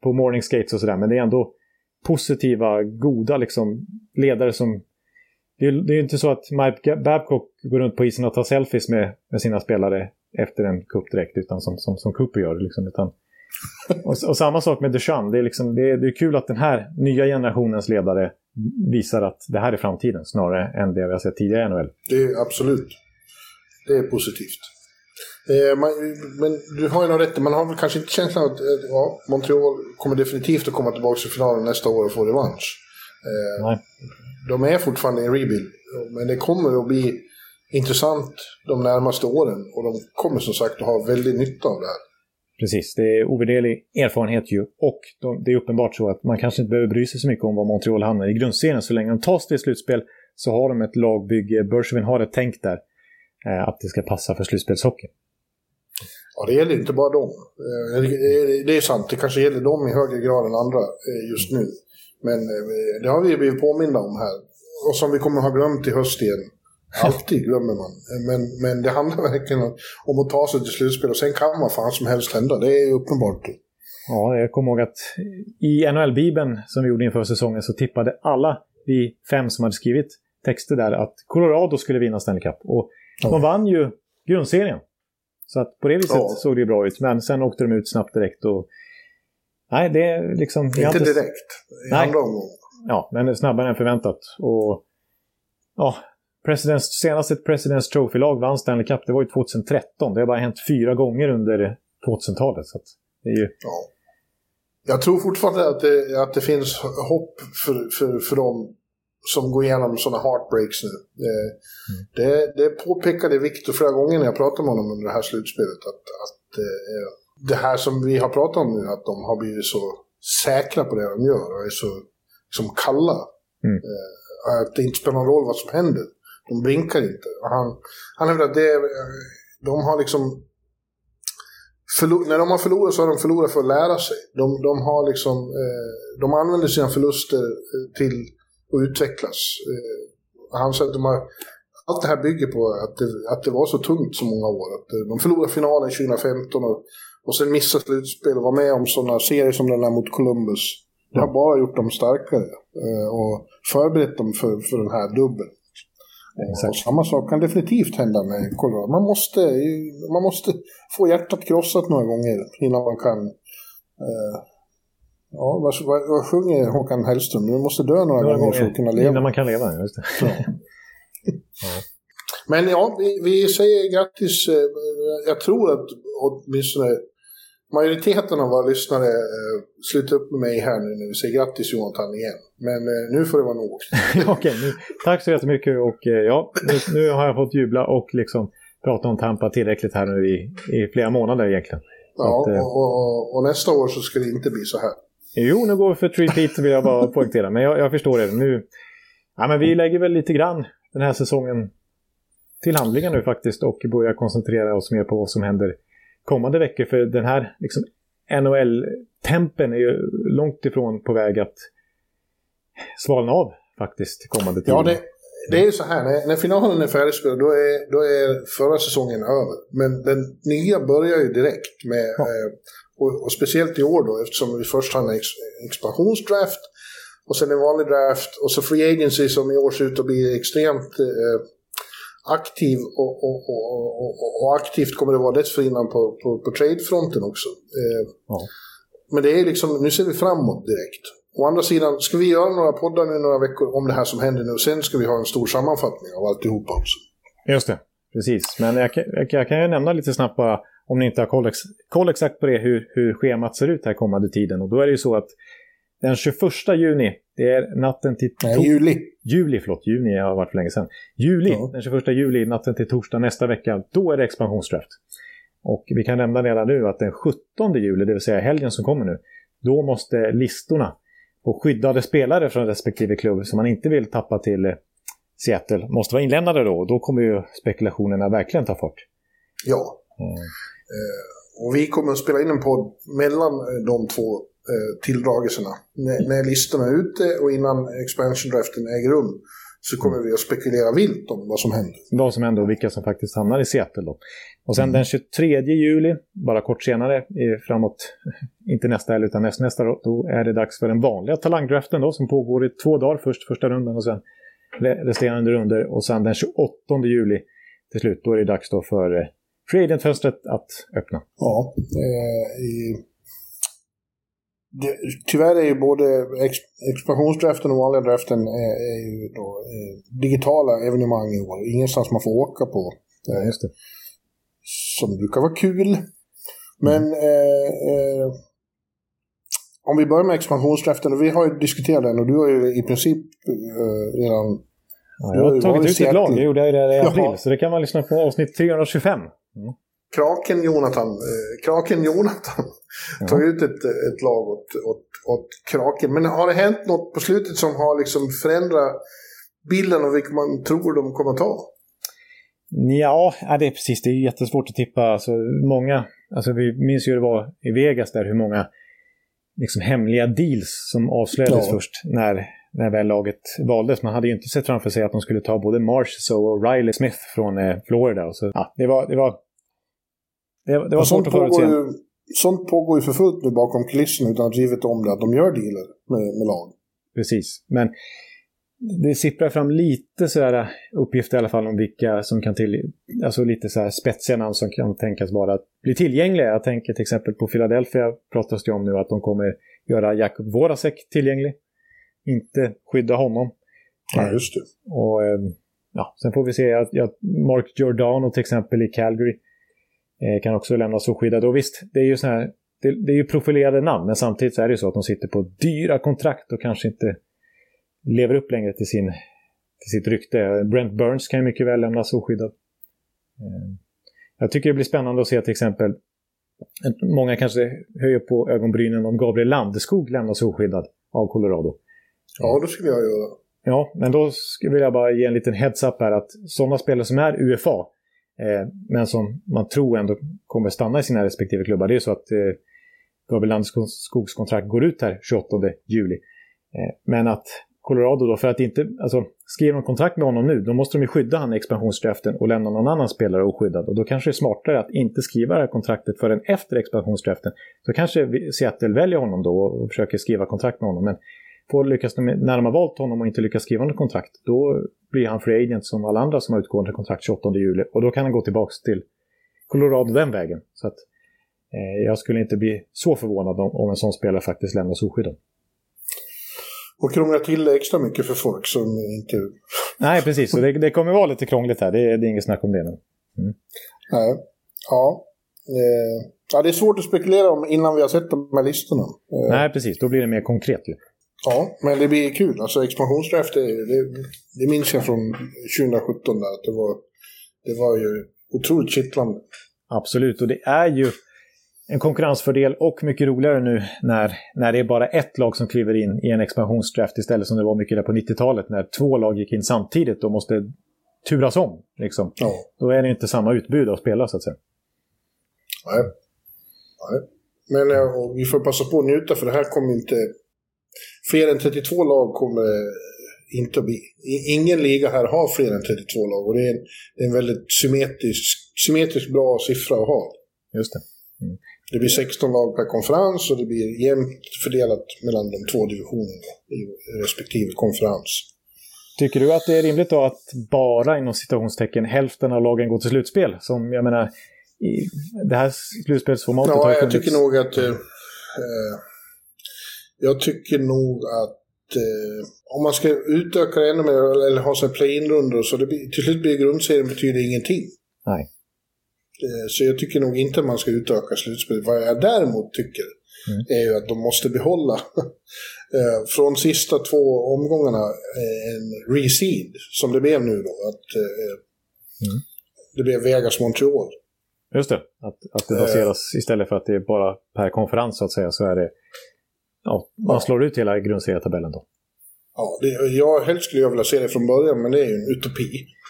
på morning skates och sådär, men det är ändå positiva, goda liksom, ledare som... Det är, det är inte så att Mike Babcock går runt på isen och tar selfies med, med sina spelare efter en cup direkt, utan som, som, som Cooper gör. Liksom, utan, och, och, samma sak med Duchamp. Det är, liksom, det, är, det är kul att den här nya generationens ledare visar att det här är framtiden snarare än det vi har sett tidigare i NHL. Det är absolut. Det är positivt. Eh, man, men du har ju nog rätt man har väl kanske inte känslan att ja, Montreal kommer definitivt att komma tillbaka till finalen nästa år och få revansch. Eh, Nej. De är fortfarande i en rebuild, men det kommer att bli intressant de närmaste åren och de kommer som sagt att ha väldigt nytta av det här. Precis, det är ovärderlig erfarenhet ju. Och de, det är uppenbart så att man kanske inte behöver bry sig så mycket om vad Montreal hamnar i grundserien. Så länge de tar sig till slutspel så har de ett lagbygge. Bergevin har ett tänk där. Eh, att det ska passa för slutspelshockey. Ja, det gäller inte bara dem. Eh, det är sant, det kanske gäller dem i högre grad än andra eh, just nu. Men det har vi blivit påminna om här. Och som vi kommer ha glömt i höst igen. Alltid glömmer man. Men, men det handlar (laughs) verkligen om att ta sig till slutspel och sen kan vad fan som helst hända. Det är uppenbart. Ja, jag kommer ihåg att i NHL-bibeln som vi gjorde inför säsongen så tippade alla vi fem som hade skrivit texter där att Colorado skulle vinna Stanley Cup. Och ja. de vann ju grundserien. Så att på det viset ja. såg det ju bra ut. Men sen åkte de ut snabbt direkt och... Nej, det är liksom... Inte inte... direkt. I Nej. andra omgången. Ja, men snabbare än förväntat. Och... Ja, Presidents, senaste Presidents Trophy-lag vann Stanley Cup, det var ju 2013. Det har bara hänt fyra gånger under 2000-talet. Så det är ju... Ja. Jag tror fortfarande att det, att det finns hopp för, för, för dem som går igenom sådana heartbreaks nu. Eh, mm. Det, det påpekade Viktor flera gånger när jag pratade med honom under det här slutspelet. Att, att eh, det här som vi har pratat om nu, att de har blivit så säkra på det de gör och är så liksom kalla. Mm. Eh, att det inte spelar någon roll vad som händer. De blinkar inte. Han, han hävdar att det, de har liksom när de har förlorat så har de förlorat för att lära sig. De, de har liksom, eh, de använder sina förluster eh, till att utvecklas. Eh, han säger att de har, allt det här bygger på att det, att det var så tungt så många år. Att eh, de förlorade finalen 2015 och, och sen missade slutspel och var med om sådana serier som den där mot Columbus. Det har bara gjort dem starkare eh, och förberett dem för, för den här dubbeln. Och samma sak kan definitivt hända med Colorado. Man måste, man måste få hjärtat krossat några gånger innan man kan... Eh, ja, vad, vad, vad sjunger Håkan Hellström? Du måste dö några, några gånger, gånger för att kunna leva. Innan man kan leva, just det. Ja. ja. (laughs) Men ja, vi, vi säger grattis. Eh, jag tror att åtminstone majoriteten av våra lyssnare eh, slutar upp med mig här nu när vi säger grattis Jonathan igen. Men eh, nu får det vara nog. (laughs) Okej, nu, tack så jättemycket och eh, ja, nu, nu, har jag fått jubla och liksom prata om Tampa tillräckligt här nu i, i flera månader egentligen. ja, att, och, och, och, nästa år så ska det inte bli så här. Jo, nu går vi för feet vill jag bara poängtera, men jag, jag förstår det. Nu, ja, men vi lägger väl lite grann den här säsongen till handlingar nu faktiskt och börjar koncentrera oss mer på vad som händer kommande veckor. För den här liksom, NHL-tempen är ju långt ifrån på väg att svalna av faktiskt kommande tid. Ja, det, det är ju så här, när, när finalen är färdigspelad då är, då är förra säsongen över. Men den nya börjar ju direkt med, ja. eh, och, och, speciellt i år då eftersom vi först har en ex, expansionsdraft och sen en vanlig draft och så free agency som i år ser ut att bli extremt eh, aktiv och, och, och, och, aktivt kommer det vara dessförinnan på, på, på tradefronten också. Eh, ja. Men det är liksom, nu ser vi framåt direkt. Å andra sidan, ska vi göra några poddar nu några veckor om det här som händer nu och sen ska vi ha en stor sammanfattning av alltihopa också. Just det, precis. Men jag, jag, jag kan ju nämna lite snabbt bara, om ni inte har koll, koll exakt på det, hur, hur schemat ser ut här kommande tiden. Och då är det ju så att den 21 juni, det är natten till... Nej, juli. Juli, förlåt. Juni har varit för länge sedan. Juli, ja. den 21 juli, natten till torsdag nästa vecka, då är det expansionsdraft. Och vi kan nämna redan nu att den 17 juli, det vill säga helgen som kommer nu, då måste listorna på skyddade spelare från respektive klubb som man inte vill tappa till eh, Seattle måste vara inlämnade då. Då kommer ju spekulationerna verkligen ta fart. Ja. Mm. Eh, och vi kommer att spela in en podd mellan eh, de två tilldragelserna. När, när listorna är ute och innan expansion draften äger rum så kommer vi att spekulera vilt om vad som händer. Vad som händer och vilka som faktiskt hamnar i Seattle då. Och sen mm. den 23 juli, bara kort senare, framåt, (laughs) inte nästa helg utan näst, nästa då, då är det dags för den vanliga talangdraften då som pågår i två dagar. Först första rundan och sen resterande runder. Och sen den 28 juli till slut, då är det dags då för eh, Free Agent-fönstret att öppna. Ja, eh, i det, tyvärr är ju både ex, expansionsdraften och vanliga draften är, är ju då, är digitala evenemang i år. Ingenstans man får åka på. Ja, just det. Som brukar vara kul. Men mm. eh, eh, om vi börjar med expansionsdraften, vi har ju diskuterat den och du har ju i princip eh, redan... Ja, jag har tagit ut ett lag, jag gjorde det i april, Jaha. så det kan man lyssna på avsnitt 325. Mm. Kraken Jonathan, eh, Kraken Jonathan ja. tog ut ett, ett lag åt, åt, åt Kraken. Men har det hänt något på slutet som har liksom förändrat bilden av vilka man tror de kommer att ta? Ja, det är precis. Det är jättesvårt att tippa. Alltså, många, alltså, vi minns ju hur det var i Vegas där, hur många liksom, hemliga deals som avslöjades ja. först när när väl laget valdes. Man hade ju inte sett framför sig att de skulle ta både Marsh och Riley Smith från eh, Florida. Så, ja, det var, det var, det, det var svårt att förutse. Ju, sånt pågår ju för fullt nu bakom kulisserna utan att givet om det, att de gör dealer med, med lag. Precis, men det sipprar fram lite sådär uppgifter i alla fall om vilka som kan till, alltså lite så här spetsiga namn som kan tänkas vara bli tillgängliga. Jag tänker till exempel på Philadelphia pratas det om nu att de kommer göra Jakub Vorasek tillgänglig. Inte skydda honom. Ja, just det. Och ehm, ja, sen får vi se att Mark Giordano till exempel i Calgary eh, kan också lämnas oskyddad. Och visst, det är ju så här, det, det, är ju profilerade namn, men samtidigt så är det ju så att de sitter på dyra kontrakt och kanske inte lever upp längre till, sin, till sitt rykte. Brent Burns kan ju mycket väl lämnas oskyddad. Eh, jag tycker det blir spännande att se till exempel Många kanske höjer på ögonbrynen om Gabriel Landeskog lämnas oskyddad av Colorado. Ja, det skulle jag göra. Ja, men då vill jag bara ge en liten heads-up här att sådana spelare som är UFA, Eh, men som man tror ändå kommer stanna i sina respektive klubbar, det är så att eh, Gabriel Landeskogs kontrakt går ut här 28 juli. Eh, men att Colorado då, för att inte, alltså skriver de kontrakt med honom nu, då måste de ju skydda han i expansionsdraften och lämna någon annan spelare oskyddad. Och då kanske det är smartare att inte skriva det här kontraktet förrän efter expansionsdraften. Då kanske Seattle väljer honom då och försöker skriva kontrakt med honom. Men får lyckas när de har valt honom och inte lyckas skriva något kontrakt, då blir han free agent som alla andra som har utgående kontrakt 28 juli. Och då kan han gå tillbaka till Colorado den vägen. Så att eh, jag skulle inte bli så förvånad om, om en sån spelare faktiskt lämnas oskyddad. Och krångla till det extra mycket för folk som inte... Nej, precis. Så det, det kommer vara lite krångligt här. Det, det är inget snack om det nu. Mm. Nej. Ja. Eh, ja. Det är svårt att spekulera om innan vi har sett de här listorna. Eh. Nej, precis. Då blir det mer konkret ju. Ja, men det blir kul. Alltså expansionsdraft, det, det, det minns jag från 2017 där. Att det, var, det var ju otroligt kittlande. Absolut, och det är ju en konkurrensfördel och mycket roligare nu när, när det är bara ett lag som kliver in i en expansionsdraft istället som det var mycket där på 90-talet när två lag gick in samtidigt och måste turas om. Liksom. Ja. Då är det inte samma utbud att spela så att säga. Nej. Nej. Men ja, vi får passa på att njuta för det här kommer inte... Fler än 32 lag kommer inte att bli... Ingen liga här har fler än 32 lag och det är en, det är en väldigt symmetrisk, symmetrisk bra siffra att ha. Just det. Mm. Det blir 16 lag per konferens och det blir jämnt fördelat mellan de två divisionerna i respektive konferens. Tycker du att det är rimligt då att bara inom citationstecken hälften av lagen går till slutspel? Som jag menar, i det här slutspelsformatet ja, har jag tycker nog att... Eh, eh, jag tycker nog att eh, om man ska utöka det ännu mer eller ha sig play-in-rundor så det blir, till slut blir grundserien betyder ingenting. Nej. Eh, så jag tycker nog inte man ska utöka slutspelet. Vad jag däremot tycker mm. är ju att de måste behålla (laughs) eh, från sista två omgångarna en reseed som det blev nu då. Att mm. det blev Vegas-Montreal. Just det, att, att det baseras istället för att det är bara per konferens så att säga så är det ja, man slår ut hela grundserietabellen då. Ja, det, jag helst skulle jag vilja se det från början men det är ju en utopi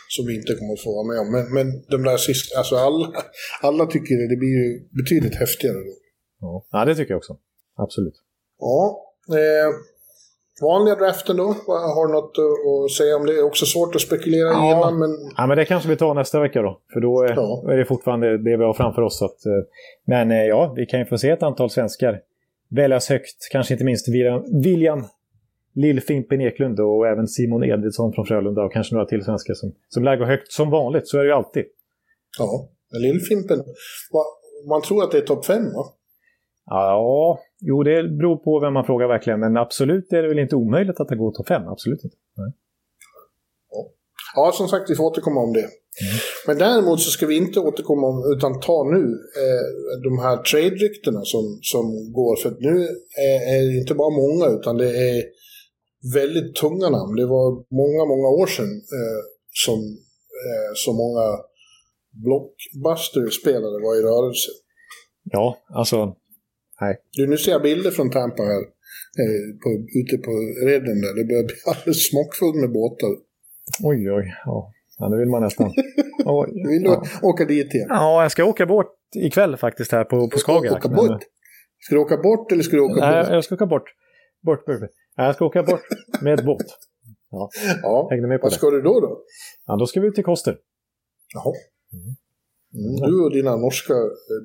som vi inte kommer att få vara med om. Men, men de där sista, alltså alla, alla tycker det, det blir ju betydligt häftigare då. Ja, ja det tycker jag också. Absolut. Ja. Eh, vanliga draften då? Har du något att säga om det? Det är också svårt att spekulera ja. innan. Men... Ja, men det kanske vi tar nästa vecka då. För då är, ja. är det fortfarande det vi har framför oss. Att, eh, men eh, ja, vi kan ju få se ett antal svenskar väljas högt. Kanske inte minst William Lill-Fimpen Eklund och även Simon Edvidsson från Frölunda och kanske några till svenskar som, som lär gå högt som vanligt. Så är det ju alltid. Ja, Lill-Fimpen. Man tror att det är topp fem va? Ja, jo det beror på vem man frågar verkligen. Men absolut är det väl inte omöjligt att det går topp fem. Absolut inte. Nej. Ja. som sagt vi får återkomma om det. Mm. Men däremot så ska vi inte återkomma om, utan ta nu eh, de här trade-ryktena som, som går. För nu är, är det inte bara många utan det är väldigt tunga namn. Det var många, många år sedan eh, som eh, så många blockbuster-spelare var i rörelse. Ja, alltså... Nej. Du, nu ser jag bilder från Tampa här. Eh, på, ute på redden där. Det börjar bli alldeles smockfullt med båtar. Oj, oj. Ja, ja nu vill man nästan... (laughs) Oj, vill du ja. åka dit igen? Ja, jag ska åka bort ikväll faktiskt här på, på Skagerrak. Åka bort? Men... Ska du åka bort eller ska du åka Nej, bort? jag ska åka bort. Bort, bort. Jag ska åka bort med båt. Ja, ja. hängde med på Vad det. ska du då då? Ja, då ska vi ut till Koster. Jaha. Mm, du och dina norska,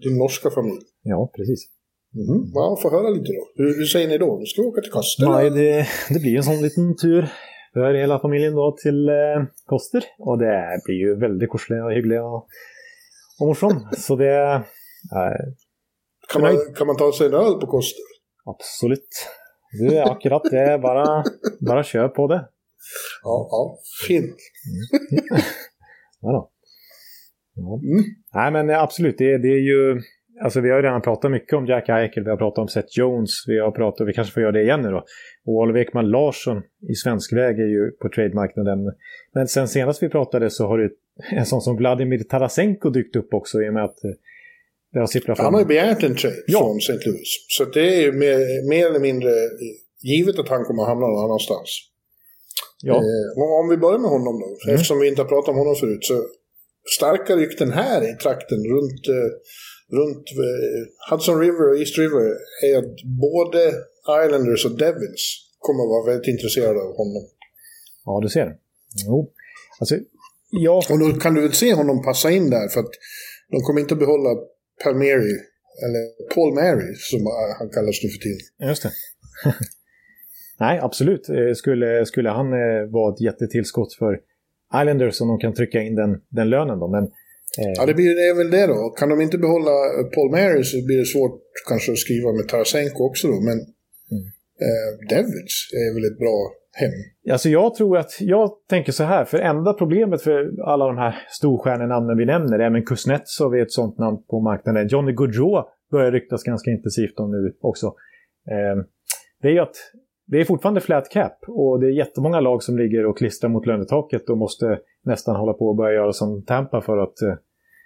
din norska familj. Ja, precis. Mm. Ja, få höra lite då. Hur, hur säger ni då? Nu ska vi åka till Koster? Nej, det, det blir en sån liten tur för hela familjen då till eh, Koster. Och det blir ju väldigt korsliga och hyggliga och, och morsom. Så det... Eh, kan, man, kan man ta sig en öl på Koster? absolut. Du, akkurat det. Bara, bara kör på det. Ja, ja. Fint. (laughs) Ja, då. Ja. Mm. Nej, men absolut. Det, det är ju... Alltså vi har ju redan pratat mycket om Jack Eichel, vi har pratat om Seth Jones, vi har pratat, vi kanske får göra det igen nu då. Och Oliver Ekman Larsson i svensk väg är ju på trademarknaden. Men sen senast vi pratade så har det en sån som Vladimir Tarasenko dykt upp också i och med att eh, det har sipprat fram. Han har ju begärt en trade Ja. från St. Louis. Så det är ju mer, mer eller mindre givet att han kommer att hamna någon annanstans. Ja, Eh, och om vi börjar med honom då, Mm. eftersom vi inte har pratat om honom förut, så starka rykten här i trakten runt, eh, runt eh, Hudson River och East River är att både Islanders och Devils kommer att vara väldigt intresserade av honom. ja du ser. Jo. Alltså, ja, Och då kan du väl se honom passa in där, för att de kommer inte behålla Palmieri, eller Paul Mary, som han kallas nu för tiden. just det. (laughs) Nej, absolut. Eh, Skulle, skulle han eh, vara ett jättetillskott för Islanders om de kan trycka in den, den lönen då. Men, eh, Ja, det, blir, det är väl det då. Kan de inte behålla Paul Mary så blir det svårt kanske att skriva med Tarasenko också då, men eh, Devils är väl ett bra hem. Alltså jag tror att, jag tänker så här, för enda problemet för alla de här storstjärnenamnen vi nämner, även Kuznetsov är ett sånt namn på marknaden. Johnny Gaudreau börjar ryktas ganska intensivt om nu också. Eh, det är ju att det är fortfarande flat cap och det är jättemånga lag som ligger och klistrar mot lönetaket och måste nästan hålla på och börja göra som Tampa för att eh,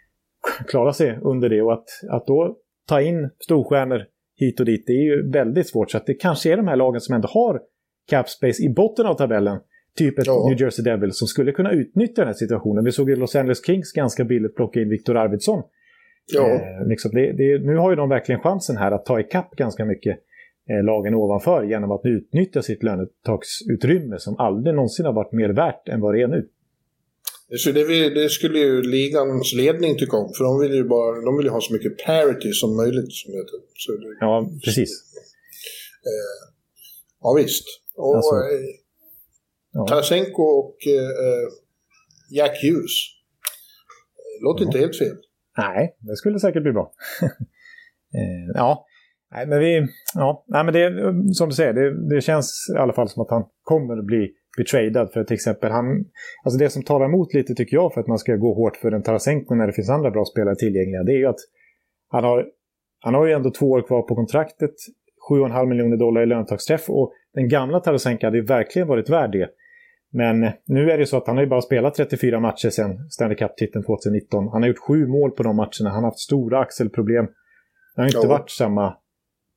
(laughs) klara sig under det. Och att, att då ta in storstjärnor hit och dit, det är ju väldigt svårt. Så det kanske är de här lagen som ändå har cap space i botten av tabellen. Typ ett Ja. New Jersey Devils som skulle kunna utnyttja den här situationen. Vi såg ju Los Angeles Kings ganska billigt plocka in Victor Arvidsson. Ja, Eh, liksom det, det, nu har ju de verkligen chansen här att ta ikapp ganska mycket lagen ovanför genom att utnyttja sitt lönetaksutrymme som aldrig någonsin har varit mer värt än vad det är nu. så det, det skulle ju ligans ledning tycka om, för de vill ju bara de vill ju ha så mycket parity som möjligt. Som det. Så det, Ja, precis. ja, visst. Och Alltså, eh, Ja. Tarasenko och eh, Jack Hughes. Eh, Låter inte helt fel. Nej, det skulle säkert bli bra. (laughs) eh, ja, nej, men vi... Ja, nej, men det, som du säger, det, det känns i alla fall som att han kommer att bli betradad. För till exempel han... Alltså det som talar emot lite tycker jag för att man ska gå hårt för en Tarasenko när det finns andra bra spelare tillgängliga, det är ju att han har, han har ju ändå två år kvar på kontraktet, 7,5 miljoner dollar i löntagsträff och den gamla Tarasenko hade ju verkligen varit värd det. Men nu är det så att han har ju bara spelat 34 matcher sedan Stanley Cup-titeln 2019. Han har gjort sju mål på de matcherna. Han har haft stora axelproblem. Det har inte Ja. varit samma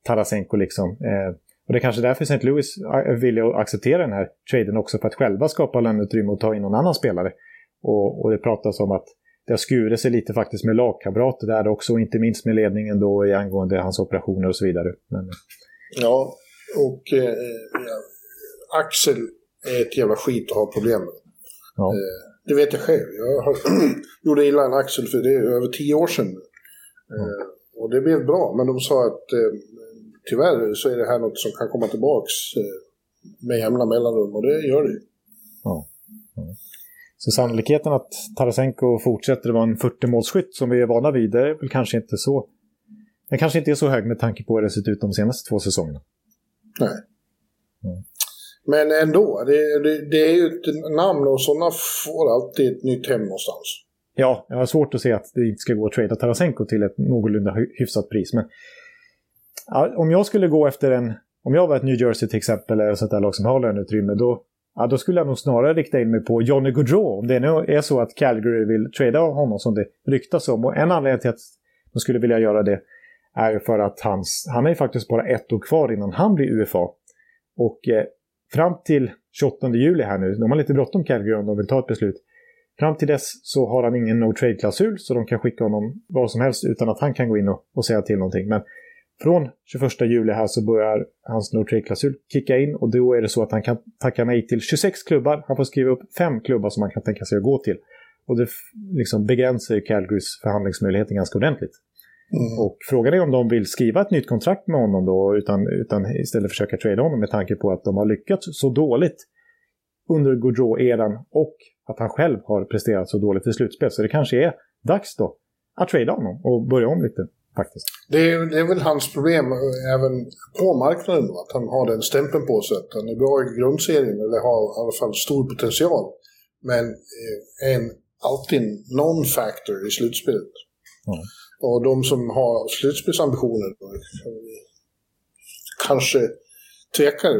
Tarasenko liksom. Eh, och det är kanske därför St. Louis att acceptera den här traden också för att själva skapa löneutrymme och ta in någon annan spelare. Och, och det pratas om att det har skurit sig lite faktiskt med lagkamrater där också, och inte minst med ledningen då i angående hans operationer och så vidare. Men, Ja, och eh, Axel är ett jävla skit att ha problem med. ja. Det vet jag själv. Jag har, (clears throat) gjorde illa en axel för det är över tio år sedan. Eh, och det blev bra, men de sa att eh, tyvärr så är det här något som kan komma tillbaks eh, med jämna mellanrum och det gör det ju. Ja. Så sannolikheten att Tarasenko fortsätter vara en 40-målsskytt som vi är vana vid, det är väl kanske inte så... Den kanske inte är så hög med tanke på hur det sett ut de senaste två säsongerna. Nej. Mm. Men ändå, det, det, det är ju ett namn och sådana får alltid ett nytt hem någonstans. Ja, jag har svårt att se att det inte ska gå att trada Tarasenko till ett någorlunda hy- hyfsat pris. Men ja, om jag skulle gå efter en... Om jag var ett New Jersey till exempel, eller ett sånt där lag som har löneutrymme, då, ja, då skulle jag nog snarare rikta in mig på Johnny Gaudreau. Om det nu är så att Calgary vill trada honom som det ryktas om. Och en anledning till att de skulle vilja göra det är för att hans, han är ju faktiskt bara ett år kvar innan han blir UFA. Och eh, fram till 28 juli här nu, de har lite bråttom Calgary om de vill ta ett beslut. Fram till dess så har han ingen no trade-klausul så de kan skicka honom vad som helst utan att han kan gå in och, och säga till någonting. Men från 21 juli här så börjar hans no trade-klausul kicka in och då är det så att han kan tacka nej till 26 klubbar. Han får skriva upp fem klubbar som han kan tänka sig att gå till. Och det liksom begränsar ju Calgarys förhandlingsmöjligheter ganska ordentligt. Mm. Och frågan är om de vill skriva ett nytt kontrakt med honom då utan, utan istället försöka trada honom med tanke på att de har lyckats så dåligt under Gaudreau-eran och att han själv har presterat så dåligt i slutspel. Så det kanske är dags då att trada honom och börja om lite faktiskt. Det är, det är väl hans problem även på marknaden att han har den stämpeln på sig att han är bra i grundserien eller har i alla fall stor potential. Men är en, alltid non-factor i slutspelet. Mm. Och de som har slutspelsambitioner kanske tvekar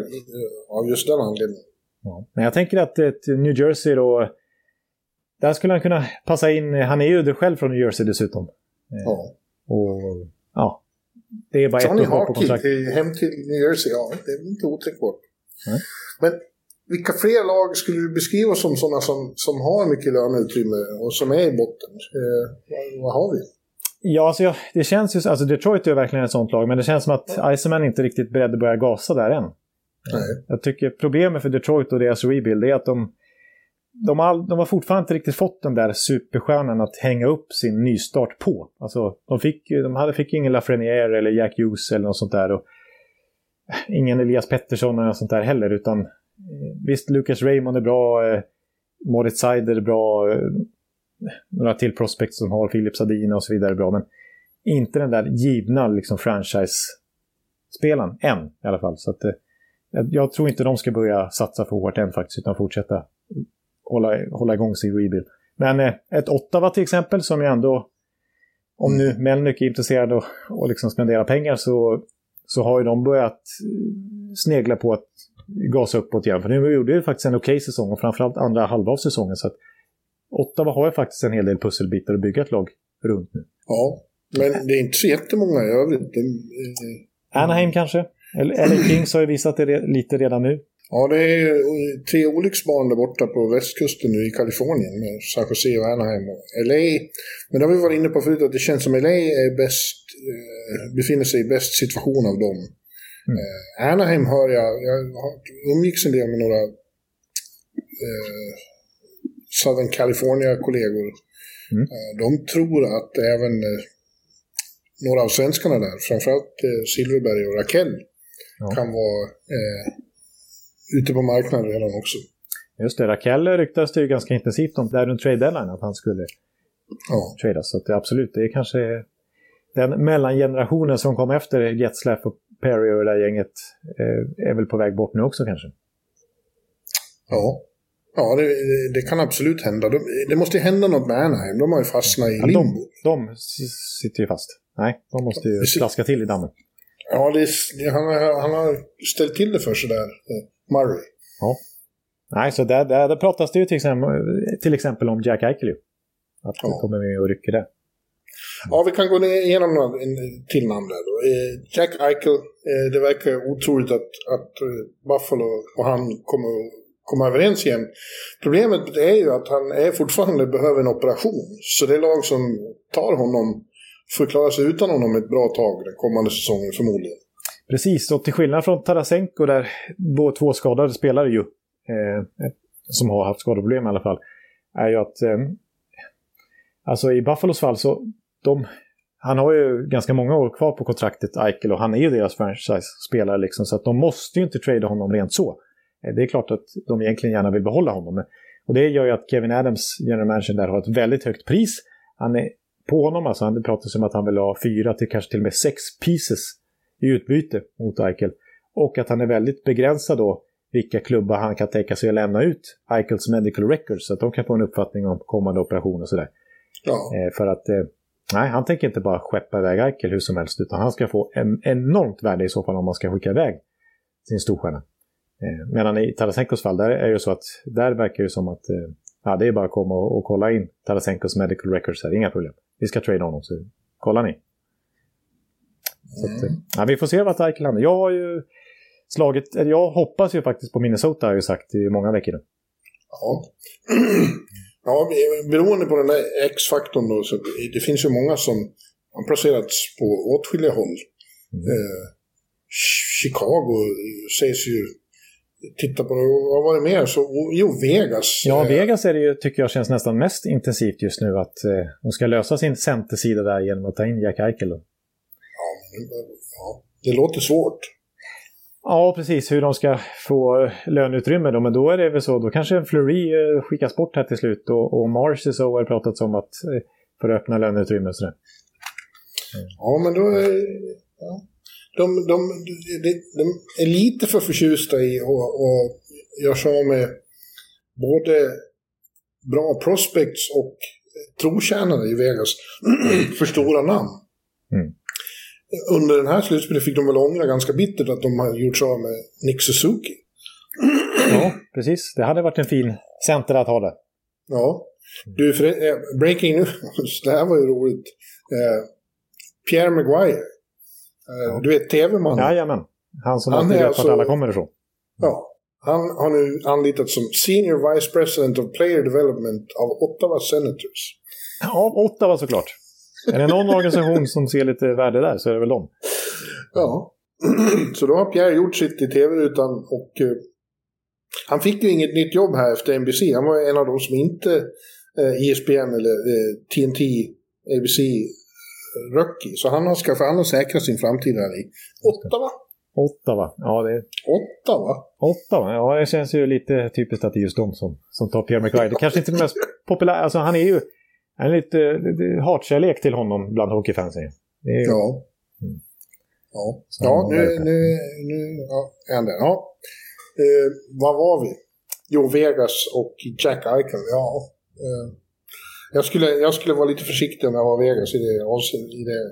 av just den anledningen. Ja. Men jag tänker att ett New Jersey då, där skulle han kunna passa in, han är ju själv från New Jersey dessutom. Ja. Och ja, det är bara Johnny ett år på kontrakt. hem till New Jersey, ja, det är inte otänkbart. Mm. Men vilka fler lag skulle du beskriva som sådana som, som har mycket löneutrymme och som är i botten? Eh, vad, vad, har vi? Ja, alltså jag, det känns ju... Alltså Detroit är verkligen ett sånt lag, men det känns som att. Iceman inte riktigt beredd att börja gasa där än. Nej. Jag tycker problemet för Detroit och deras rebuild är att de de, all, de har fortfarande inte riktigt fått den där superstjärnan att hänga upp sin nystart på. Alltså, de fick, de hade, fick ingen Lafreniere eller Jack Hughes eller något sånt där. Och eh, ingen Elias Pettersson eller något sånt där heller. Utan, eh, visst, Lucas Raymond är bra. Eh, Moritz Seider är bra. Eh, några till prospects som har Philip Sadina och så vidare är bra. Men inte den där givna liksom, franchise-spelaren än i alla fall. Så att, eh, jag tror inte de ska börja satsa för hårt än faktiskt, utan fortsätta hålla, hålla igång sin rebuild. Men eh, ett Ottawa till exempel som ju ändå, om nu Melnyk är intresserad och, och liksom spendera pengar så, så har ju de börjat eh, snegla på att gasa uppåt igen. För nu gjorde ju faktiskt en okej okay säsong och framförallt andra halva av säsongen. Så att Ottawa har ju faktiskt en hel del pusselbitar att bygga ett lag runt nu. Ja, men det är inte så jättemånga i övrigt. Anaheim kanske? Eller Kings har ju visat det lite redan nu. Ja, det är tre olycksbarn där borta på västkusten nu i Kalifornien med San Jose och Anaheim och LA. Men det har vi varit inne på förut att det känns som LA är bäst, eh, befinner sig i bäst situation av dem. Mm. Eh, Anaheim hör jag, jag umgicks en del med några eh, Southern California-kollegor. Mm. Eh, de tror att även eh, några av svenskarna där, framförallt eh, Silverberg och Rakell, ja. kan vara ute på marknaden redan också. Just det, Rakell ryktas det ju ganska intensivt om där runt trade deadline att han skulle ja. tradas. Så att det, absolut, det är kanske den mellangenerationen som kom efter Getzlaff och Perry och det där gänget eh, är väl på väg bort nu också kanske. Ja, ja det, det kan absolut hända. Det måste ju hända något med Anaheim. De har ju fastnat i ja, limbo. De, de sitter ju fast. Nej, de måste ju slaska till i dammen. Ja, det, han, han har ställt till det för sig där. Murray. Ja. Nej, så där, där, där pratas det ju till exempel, till exempel om Jack Eichel Att ja. kommer med och rycker det. Ja, vi kan gå igenom en till namn där då. Eh, Jack Eichel, eh, det verkar otroligt att, att eh, Buffalo och han kommer komma överens igen. Problemet är ju att han är fortfarande behöver en operation. Så det lag som tar honom får klara sig utan honom ett bra tag den kommande säsongen förmodligen. Precis, och till skillnad från Tarasenko där två skadade spelare ju, eh, som har haft skadeproblem i alla fall, är ju att eh, alltså i Buffalos fall så de, han har ju ganska många år kvar på kontraktet, Eichel, och han är ju deras franchise-spelare liksom, så att de måste ju inte trada honom rent så. Eh, det är klart att de egentligen gärna vill behålla honom. Och det gör ju att Kevin Adams, general manager där, har ett väldigt högt pris. Han är på honom, alltså han pratar om att han vill ha fyra till kanske till och med sex pieces i utbyte mot Eichel. Och att han är väldigt begränsad då vilka klubbar han kan tänka sig att lämna ut Eichels medical records så att de kan få en uppfattning om kommande operationer och sådär. Ja. Eh, för att eh, nej, han tänker inte bara skeppa iväg Eichel hur som helst utan han ska få en enormt värde i så fall om man ska skicka iväg sin storstjärna. Eh, medan i Tarasenkos fall, där är det så att där verkar det som att eh, ja, det är bara att komma och, och kolla in Tarasenkos medical records här, inga problem. Vi ska trade honom, så kolla ni. Att, ja, vi får se vad Eichel landar. Jag har ju slagit, eller jag hoppas ju faktiskt på Minnesota har jag ju sagt i många veckor nu. Ja. (clears throat) ja, beroende på den där X-faktorn då, så det finns ju många som har placerats på åtskilliga håll. Mm. Eh, Chicago sägs ju titta på det. Vad var det mer? Så, jo, Vegas. Ja, Vegas är det ju, tycker jag känns nästan mest intensivt just nu. Att eh, de ska lösa sin centersida där genom att ta in Jack Eichel. Ja, ja, det låter svårt. Ja, precis. Hur de ska få löneutrymme då. Men då är det väl så. Då kanske en Fleury eh, skickas bort här till slut. Och, och Mars så har pratats om att eh, för att öppna löneutrymme och sådär. Ja, men då är... Ja de, de, de, de är lite för förtjusta i att göra sig av med både bra prospects och trotjänare i Vegas (clears throat) för stora namn. Mm. Under den här slutspelet fick de väl ångra ganska bittert att de har gjort sig av med Nick Suzuki. ja, precis. Det hade varit en fin center att ha det. Ja. Du, för, eh, breaking news. (laughs) det här var ju roligt. Eh, Pierre Maguire Eh, du vet TV-mannen? Jajamän. Han som alltid vet alltså, vart alla kommer ifrån. Ja. Han har nu anlitats som Senior Vice President of Player Development av Ottawa Senators. Ja, Ottawa såklart. Är det någon organisation som ser lite värde där så är det väl dem. Ja. (clears throat) Så då har Pierre gjort sitt i tv-rutan och uh, han fick ju inget nytt jobb här efter NBC. Han var en av de som inte uh, eh, ESPN eller uh, TNT, ABC rookie. Så han har skaffat, han har säkrat sin framtid här i Ottawa. Ottawa, ja det är... Ottawa? Ottawa, ja det känns ju lite typiskt att det är just de som, som tar Pierre McGuire. Det kanske inte är den mest populära, alltså han är ju en lite hatkärlek till honom bland hockeyfansen. Ju. Ja. Mm. Ja, ja nu, nu, nu ja, är där. Ja. Eh, vad var vi? Jo, Vegas och Jack Eichel. Ja. Eh, jag skulle, jag skulle vara lite försiktig om jag var Vegas i det, avseendet, i det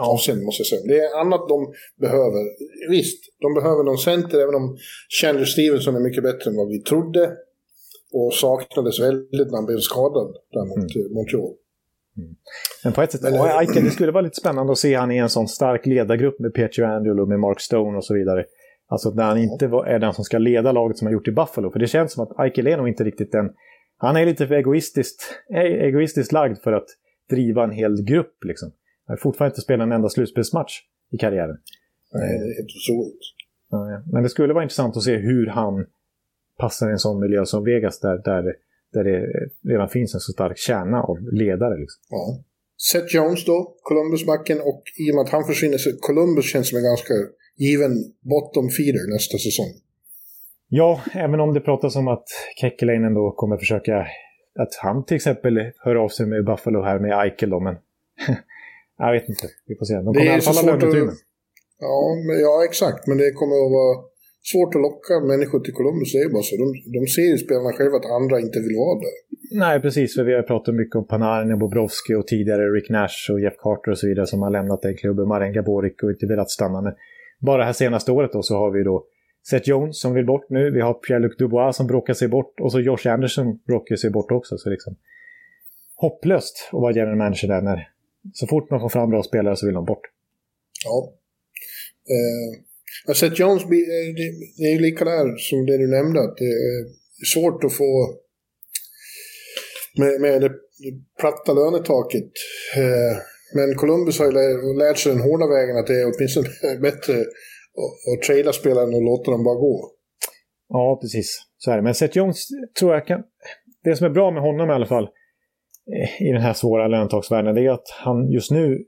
avseendet, måste jag säga. Det är annat de behöver. Visst, de behöver någon center, även om Chandler Stevenson är mycket bättre än vad vi trodde. Och saknades väldigt när han blev skadad där mot mm. Montreal. Mm. Men på ett sätt, Eller, Eichel, det skulle vara lite spännande att se han i en sån stark ledargrupp med Peter Angelo, med Mark Stone och så vidare. Alltså när han inte är den som ska leda laget som han gjort i Buffalo. För det känns som att Eichel är nog inte riktigt den han är lite för egoistiskt, egoistiskt lagd för att driva en hel grupp. Liksom. Han har fortfarande inte spelat en enda slutspelsmatch i karriären. Nej, det är helt otroligt. Men det skulle vara intressant att se hur han passar i en sån miljö som Vegas där, där, där det redan finns en så stark kärna av ledare. Liksom. Ja. Seth Jones då, Columbus-backen och i och med att han försvinner så Columbus känns som en ganska given bottom feeder nästa säsong. Ja, även om det pratas om att Kekkelainen då kommer försöka att han till exempel hör av sig med Buffalo här med Eichel då, men (laughs) jag vet inte. Vi får se. De kommer i alla fall ha löneutrymme. Ja, ja, exakt. Men det kommer att vara svårt att locka människor till Columbus. Det är bara så. De, de ser ju spelarna själva att andra inte vill vara där. Nej, precis. För vi har pratat mycket om Panarin, Bobrovski och tidigare Rick Nash och Jeff Carter och så vidare som har lämnat den klubben. Marenga Borik och inte velat stanna. Men bara det här senaste året då så har vi då Seth Jones som vill bort nu. Vi har Pierre-Luc Dubois som bråkar sig bort. Och så Josh Anderson bråkar sig bort också. Så liksom hopplöst att vara general manager där. När, så fort man får fram bra spelare så vill de bort. Ja. Eh, Seth Jones, eh, det, är ju lika där som det du nämnde. Att det är svårt att få med, med det platta lönetaket. Eh, men Columbus har ju lärt sig den hårda vägen att det är åtminstone (laughs) bättre att, att traila spelaren och låta dem bara gå. Ja, precis. Så är det. Men Seth Jones tror jag kan... Det som är bra med honom i alla fall eh, i den här svåra löntagsvärlden det är att han just nu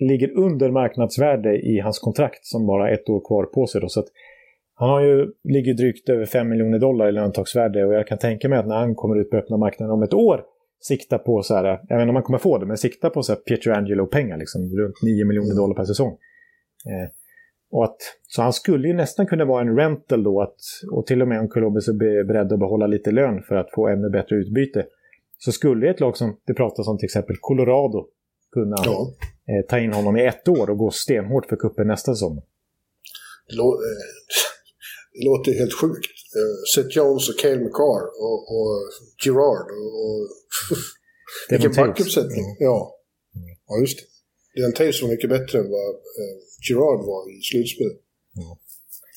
ligger under marknadsvärde i hans kontrakt som bara har ett år kvar på sig. Då. Så han har ju, ligger drygt över 5 miljoner dollar i löntagsvärde och jag kan tänka mig att när han kommer ut på öppna marknaden om ett år sikta på så här, jag vet inte om han kommer få det, men sikta på så här Pietro Angelo-pengar, liksom runt 9 miljoner dollar per säsong. Eh, och att, så han skulle ju nästan kunna vara en rental då, att, och till och med om Columbus är beredd att behålla lite lön för att få ännu bättre utbyte. Så skulle ett lag som det pratas om till exempel Colorado kunna ja eh, ta in honom i ett år och gå stenhårt för kuppen nästa säsong. Det, lå eh, det låter helt sjukt. Uh, Seth Jones och Cale McCarr och, och Gerard och... och (laughs) vilken backuppsättning. Mm. Ja. ja, just det. Den Taves var mycket bättre än vad eh, Gerard var i slutspelet. Mm.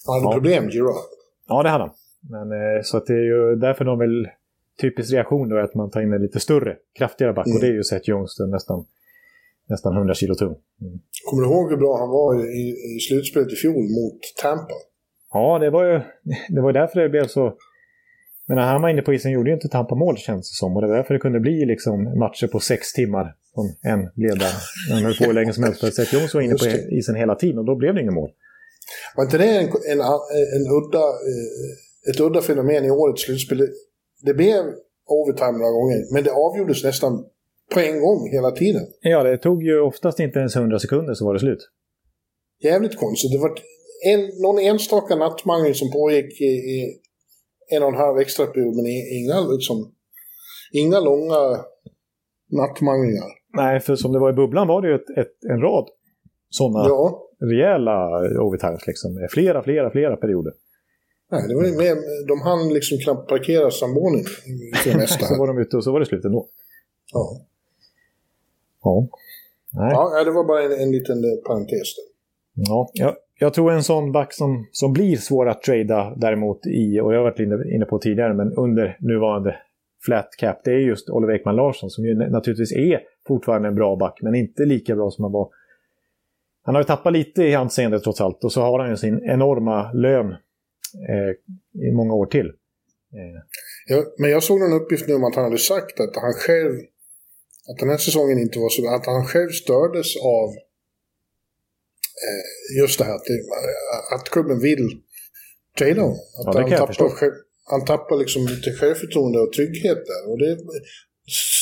Han hade ja. problem, Gerard. Ja, det hade han. Men, eh, så att det är ju därför de väl... Typisk reaktion då är att man tar in en lite större, kraftigare back. Mm. Och det är ju Seth Jones nästan nästan 100 kilo tung. Mm. Kommer du ihåg hur bra han var i, i slutspelet i fjol mot Tampa? Ja, det var ju det var därför det blev så... Men när han var inne på isen gjorde ju inte Tampa mål känns det som. Och det var därför det kunde bli liksom matcher på sex timmar. Som en blev där. Han höll på hur länge som helst. Seth Jones var inne på isen hela tiden och då blev det inget mål. Var inte det en, en, en udda, eh, ett udda fenomen i årets slutspel? Det blev overtime några gånger, men det avgjordes nästan på en gång hela tiden. Ja, det tog ju oftast inte ens 100 sekunder så var det slut. Jävligt konstigt. Det var en, någon enstaka nattmangel som pågick i, i en och en halv extra period, men inga, liksom, inga långa nattmanglingar. Nej, för som det var i bubblan var det ju ett, ett, en rad sådana ja. rejäla overtimes. Liksom. Flera, flera, flera perioder. Nej, det var ju mer, de hann liksom knappt parkera samordning för det mesta. (laughs) så var de ute och så var det slut ändå. Ja. Ja. Nej. Ja, det var bara en, en liten eh, parentes. Ja, jag, jag tror en sån back som, som blir svår att trada däremot i, och jag har varit inne, inne på tidigare, men under nuvarande flat cap, det är just Oliver Ekman Larsson som ju naturligtvis är fortfarande en bra back, men inte lika bra som han var. Han har ju tappat lite i anseende trots allt och så har han ju sin enorma lön eh, i många år till. Eh. Ja, men jag såg någon uppgift nu om att han hade sagt att han själv, att den här säsongen inte var så, att han själv stördes av eh, just det här att, det, att klubben vill trada honom. Att ja, han, tappar, han tappar liksom lite självförtroende och trygghet där. Och det,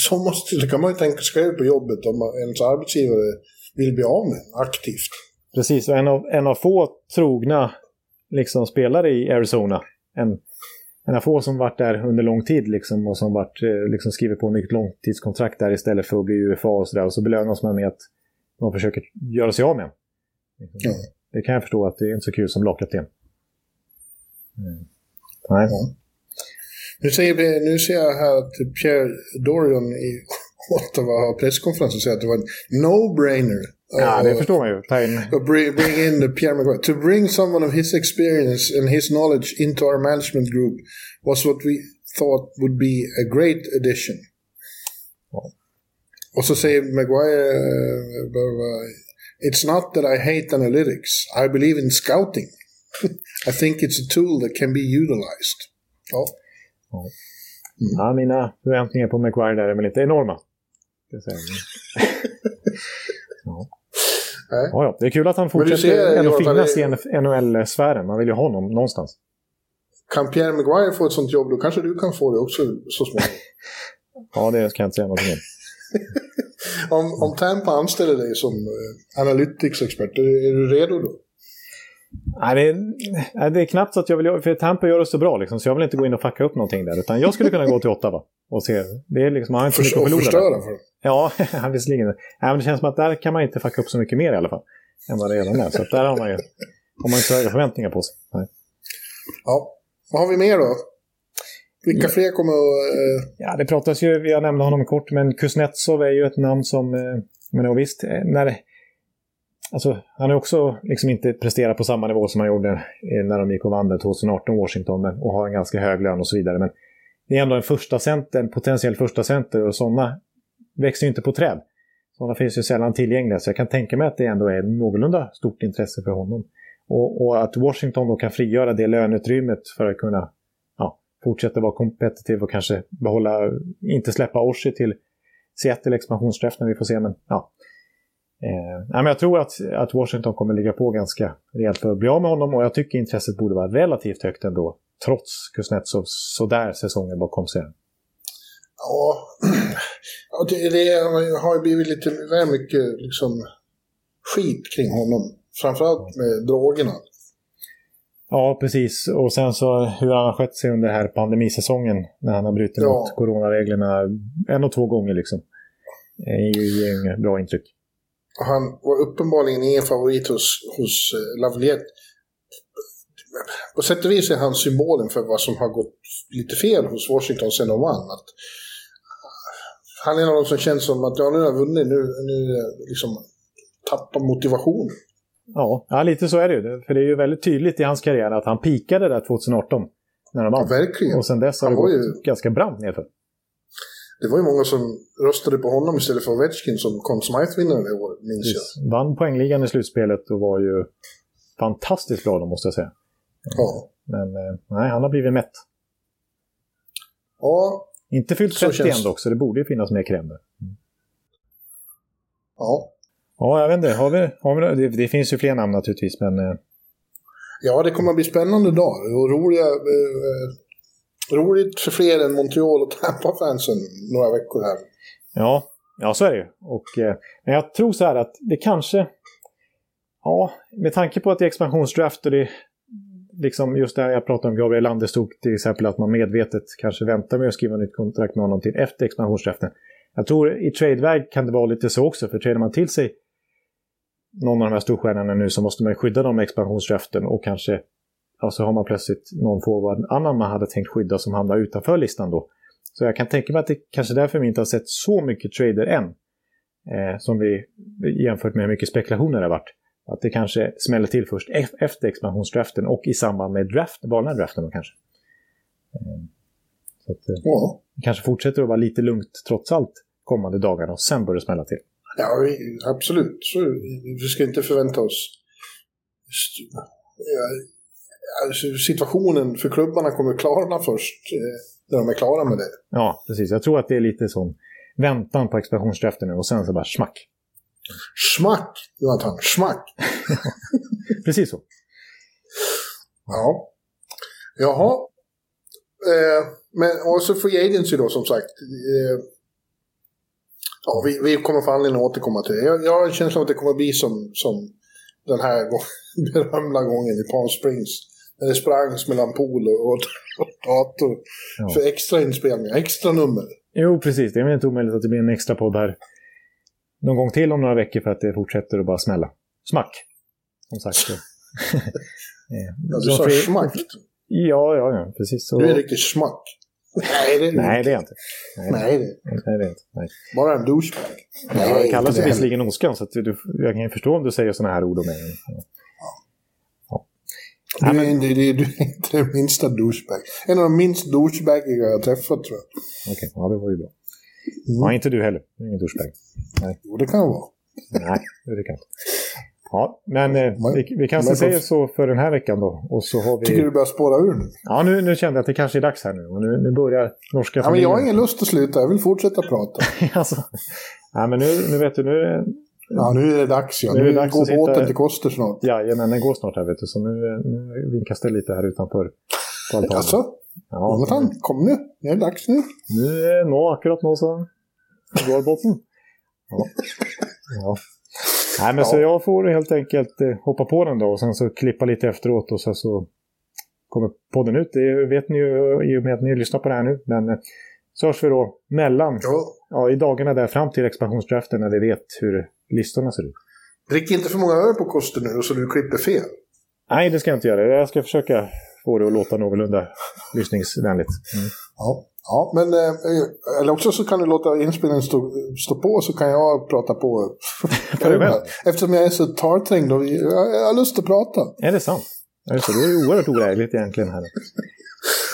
så måste, det kan man ju tänka sig själv på jobbet om ens arbetsgivare vill bli av med aktivt. Precis, och en av, en av få trogna liksom, spelare i Arizona. En, en av få som varit där under lång tid liksom, och som varit, eh, liksom, skrivit på nytt långtidskontrakt där istället för att bli UFA och sådär. Och så belönas man med att man försöker göra sig av med mm. Det kan jag förstå att det är inte så kul som lagkapten. Mm. Nej. Ja. Nu, ser vi, nu ser jag här att Pierre Dorian i (laughs) Ottawa har presskonferens och säger att det var en no-brainer. Ja, det förstår man ju. Bring, bring in the Pierre McGuire. To bring someone of his experience and his knowledge into our management group was what we thought would be a great addition. Ja. Och så säger Maguire, uh, It's not that I hate analytics. I believe in scouting. (laughs) I think it's a tool that can be utilized. Ja. Ja. Mm. ja mina förväntningar på McGuire där är väl inte enorma. Det (laughs) ja. Ja, ja. Det är kul att han fortsätter ändå finnas i NHL-sfären. Man vill ju ha honom någonstans. Kan Pierre Maguire få ett sånt jobb, då kanske du kan få det också så småningom. (laughs) ja, det kan jag inte säga någonting om. (laughs) om, om Tampa anställer dig som eh, analytics-expert, är, är du redo då? Nej, det är, det är knappt så att jag vill... För Tampa gör det så bra liksom, så jag vill inte gå in och fucka upp någonting där. Utan jag skulle kunna gå till Ottawa och se. Det är liksom, han har inte mycket att förlora. förstöra för Ja, (laughs) visserligen. Nej, men det känns som att där kan man inte fucka upp så mycket mer i alla fall. Än vad det redan är. Så där har man ju har man inte höga förväntningar på sig. Nej. Ja, vad har vi mer då? Vilka fler kommer att... Uh... Ja, det pratas ju, jag nämnde honom kort, men Kuznetsov är ju ett namn som... Uh, men visst, eh, när, Alltså, han har också liksom inte presterat på samma nivå som han gjorde eh, när de gick och vann 2018 Washington men, och har en ganska hög lön och så vidare. Men det är ändå en första center, en potentiell första center och sådana växer ju inte på träd. Sådana finns ju sällan tillgängliga så jag kan tänka mig att det ändå är någorlunda stort intresse för honom. Och, och att Washington då kan frigöra det löneutrymmet för att kunna ja, fortsätta vara kompetitiv och kanske behålla, inte släppa Orsi till Seattle expansionsträff när vi får se. Men, ja, Eh, men jag tror att, att Washington kommer ligga på ganska rejält för att bli av med honom och jag tycker intresset borde vara relativt högt ändå. Trots Kuznetsovs sådär säsonger bakom sig. Ja, (clears throat) det, har ju blivit lite väl mycket liksom, skit kring honom. Framförallt med drogerna. Ja, precis. Och sen så hur han har skött sig under här pandemisäsongen när han har brutit ja. mot coronareglerna en och två gånger liksom. Det är ju inget bra intryck. Han var uppenbarligen ingen favorit hos, hos uh, Lavaliette. På sätt och vis är han symbolen för vad som har gått lite fel hos Washington sen de vann. Att, han är en av de som känns som att ja, nu har jag vunnit, nu, nu liksom tappar motivationen. Ja, ja, lite så är det ju. För det är ju väldigt tydligt i hans karriär att han pikade där 2018. När de vann. Ja, verkligen. Och sen dess har han det gått ju... ganska brant nerför. Det var ju många som röstade på honom istället för Ovechkin som Conn Smythe-vinnare det året, minns jag. Vann poängligan i slutspelet och var ju fantastiskt då, måste jag säga. Ja. Men eh, nej, han har blivit mätt. Ja. Inte fyllt Så 30 känns- än dock, så det borde ju finnas mer kräm där. Ja. Ja, jag vet inte. Har vi, har vi, det, det finns ju fler namn naturligtvis, men eh, Ja, det kommer att bli spännande dagar och roliga, eh, roligt för fler än Montreal och Tampa-fansen några veckor här. Ja, ja så är det ju. Och, eh, men jag tror så här att det kanske... Ja, med tanke på att det är expansionsdraft och det liksom just det här jag pratade om Gabriel Landeskog till exempel, att man medvetet kanske väntar med att skriva nytt kontrakt med honom till efter expansionsdraften. Jag tror i tradeväg kan det vara lite så också, för tradar man till sig någon av de här storstjärnorna nu så måste man skydda dem med expansionsdraften och kanske ja, så har man plötsligt någon forward annan man hade tänkt skydda som hamnar utanför listan då. Så jag kan tänka mig att det kanske därför vi inte har sett så mycket trader än. Eh, som vi jämfört med hur mycket spekulationer det har varit. Att det kanske smäller till först efter expansionsdraften och i samband med draft, vanliga draften då kanske. Eh, så att, eh, Ja, det kanske fortsätter att vara lite lugnt trots allt kommande dagarna och sen börjar det smälla till. ja absolut. Så, vi ska inte förvänta oss... alltså, situationen för klubbarna kommer klarna först eh, när de är klara med det. Ja, precis. Jag tror att det är lite sån väntan på expansionsdraften nu och sen så bara smack. Smack, Jonathan. Smack. (laughs) Precis så. Ja. Jaha. Eh, men och så Free Agency då som sagt. Eh, ja, vi, vi kommer få anledning att återkomma till det. Jag, jag har en känsla av att det kommer bli som, som den här gång- (laughs) berömda gången i Palm Springs. När det sprangs mellan pool och, och dator Ja. för extra inspelningar, extra nummer. Jo, precis. Det är väl inte omöjligt att det blir en extra podd här någon gång till om några veckor för att det fortsätter att bara smälla. Smack! Som sagt. (laughs) Eh, Ja, du sa smack. Ja, ja, ja, precis. Så... Du är riktigt smack. Nej, det är Nej, det är inte. Nej, Nej, det är nej, det är inte. Nej. bara en douchebag. Jag inte kallas ju det visserligen Oskan, så att du, jag kan ju förstå om du säger sådana här ord om mig. Ja. Du är, inte, du är- du är inte den minsta douchebag. En av de minst douchebagiga jag träffat tror jag. Okej, ja, det var ju bra. Ja, inte du heller. Du är ingen douchebag. Jo, det kan vara. Nej, det kan jag inte. Ja, men eh, vi, vi kanske säger så för den här veckan då. Och så har Tycker vi... du börjar spåra ur nu? Ja, nu, nu kände jag att det kanske är dags här nu. Och nu, nu börjar norska Ja, men jag har ingen lust att sluta. Jag vill fortsätta prata. (laughs) alltså, ja, men nu, nu vet du, nu, Ja, nu är det dags. Ja. Nu är Nu, det dags går sitta- båten till Koster snart. ja, ja, men den går snart här vet du. Så nu, nu vinkas det lite här utanför. Alltså, ja, Jonathan, kom nu. Det är dags nu. nu är nå akkurat nå så går båten. Ja. ja. Nej, men så Ja. jag får helt enkelt eh, hoppa på den då och sen så klippa lite efteråt och sen så kommer podden ut. Det vet ni ju i och med att ni lyssnar på det här nu. Men eh, så hörs vi då mellan, Ja. ja, i dagarna där fram till expansionsdraften när vi vet hur listorna ser ut. Drick inte för många öl på Koster nu så du klipper fel. Nej, det ska jag inte göra. Jag ska försöka få det att låta någorlunda lyssningsvänligt. Mm. Ja. Ja, men eh, eller också så kan du låta inspelningen stå, stå på så kan jag prata på. (laughs) (laughs) Eftersom jag är så tarträngd och jag, jag har lust att prata. Är det sant? Ja, just det. Är oerhört olägligt egentligen här.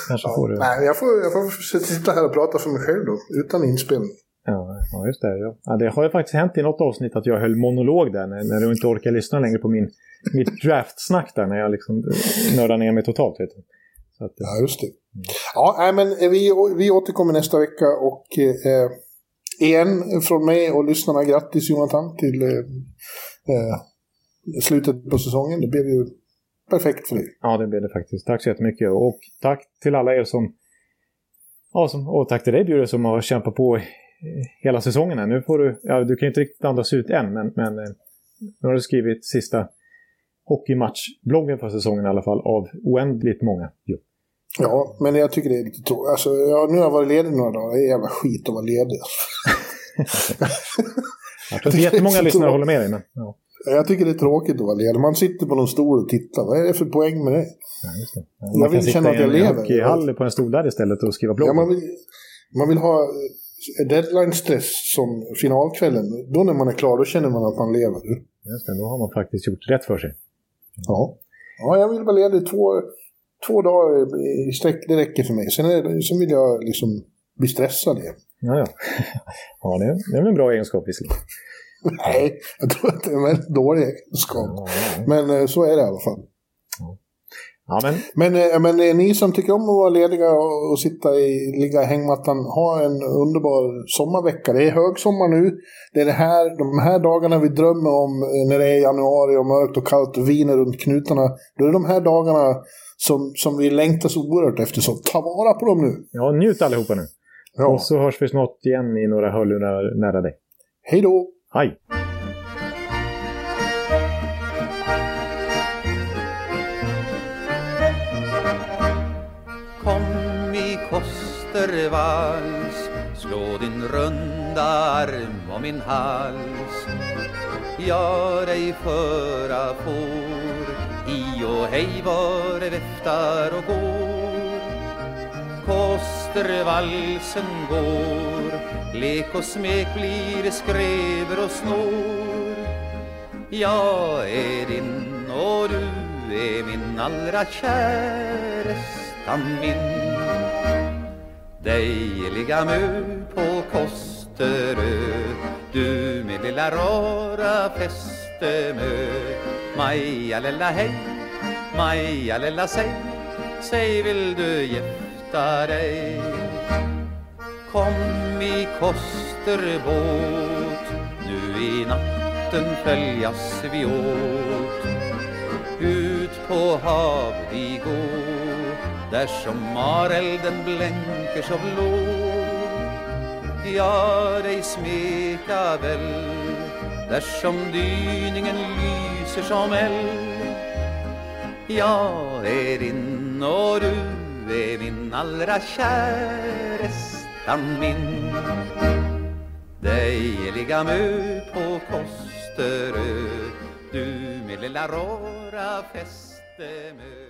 Kanske får du... Nej, jag får, jag får sitta här och prata för mig själv då, utan inspelning. Ja, just det. Ja. Ja, det har ju faktiskt hänt i något avsnitt att jag höll monolog där när, när du inte orkar lyssna längre på min, mitt (laughs) draftsnack där när jag liksom nördar ner mig totalt. Vet du. Att, Ja, just det. Ja, nej, men vi, vi återkommer nästa vecka och eh, igen från mig och lyssnarna, grattis Jonathan till eh, eh, slutet på säsongen. Det blev ju perfekt för dig. ja, det blev det faktiskt. Tack så jättemycket. Och tack till alla er som... Ja, som, och tack till dig Bjure som har kämpat på eh, hela säsongen här. Nu får du... Ja, du kan ju inte riktigt andas ut än, men, men eh, nu har du skrivit sista hockeymatchbloggen för säsongen i alla fall av oändligt många. Jo. Ja, men jag tycker det är lite tråkigt. Alltså, ja, nu har jag varit ledig några dagar. Det är jävla skit att vara ledig. (laughs) Jag tror att jättemånga (laughs) lyssnare håller med dig. Men, ja. Jag tycker det är tråkigt att vara ledig. Man sitter på någon stol och tittar. Vad är det för poäng med det? Ja, det. Ja, Jag man vill kan känna sitta att jag i en lever. hockeyhall på en stol där istället och skriva blogg. Ja, man, vill, man vill ha eh, deadline-stress som finalkvällen. Då när man är klar, då känner man att man lever. Just det, då har man faktiskt gjort rätt för sig. Ja. Ja, jag vill vara ledig två, två dagar i sträck. Det räcker för mig. Sen, är sen vill jag liksom bli stressad igen. Ja, ja. (laughs) ja det, det är väl en bra egenskap visserligen. (laughs) Nej, jag tror att det är en väldigt dålig egenskap. Ja, ja. Men eh, så är det i alla fall. Ja, men... Men, eh, men eh, ni som tycker om att vara lediga och sitta i, ligga i hängmattan, ha en underbar sommarvecka. Det är högsommar nu. Det är det här, de här dagarna vi drömmer om när det är januari och mörkt och kallt och viner runt knutarna. Då är det de här dagarna som, som vi längtar så oerhört efter. Så ta vara på dem nu. Ja, njut allihopa nu. Ja. Och så hörs vi snart igen i några hörlurar nära dig. Hej då! Hej! Vals. Slå din runda arm om min hals. Gör dig föra får. I och hej var det viftar och går. Kostervalsen går. Lek och smek blir skrever och snår. Jag är din och du är min allra kärestan min dejliga mö på Kosterö. Du min lilla rara fästemö. Maja lilla hej, Maja lilla säg. Säg vill du gifta dig? Kom i Kosterbåt. Nu i natten följas vi åt. Ut på hav vi gå där som marelden blänker så blå. Ja, dig smeka väl. Där som dyningen lyser som eld. Jag är din och du är min allra kärestan min. Dig ligga mö på Kosterö. Du med lilla råra fästemö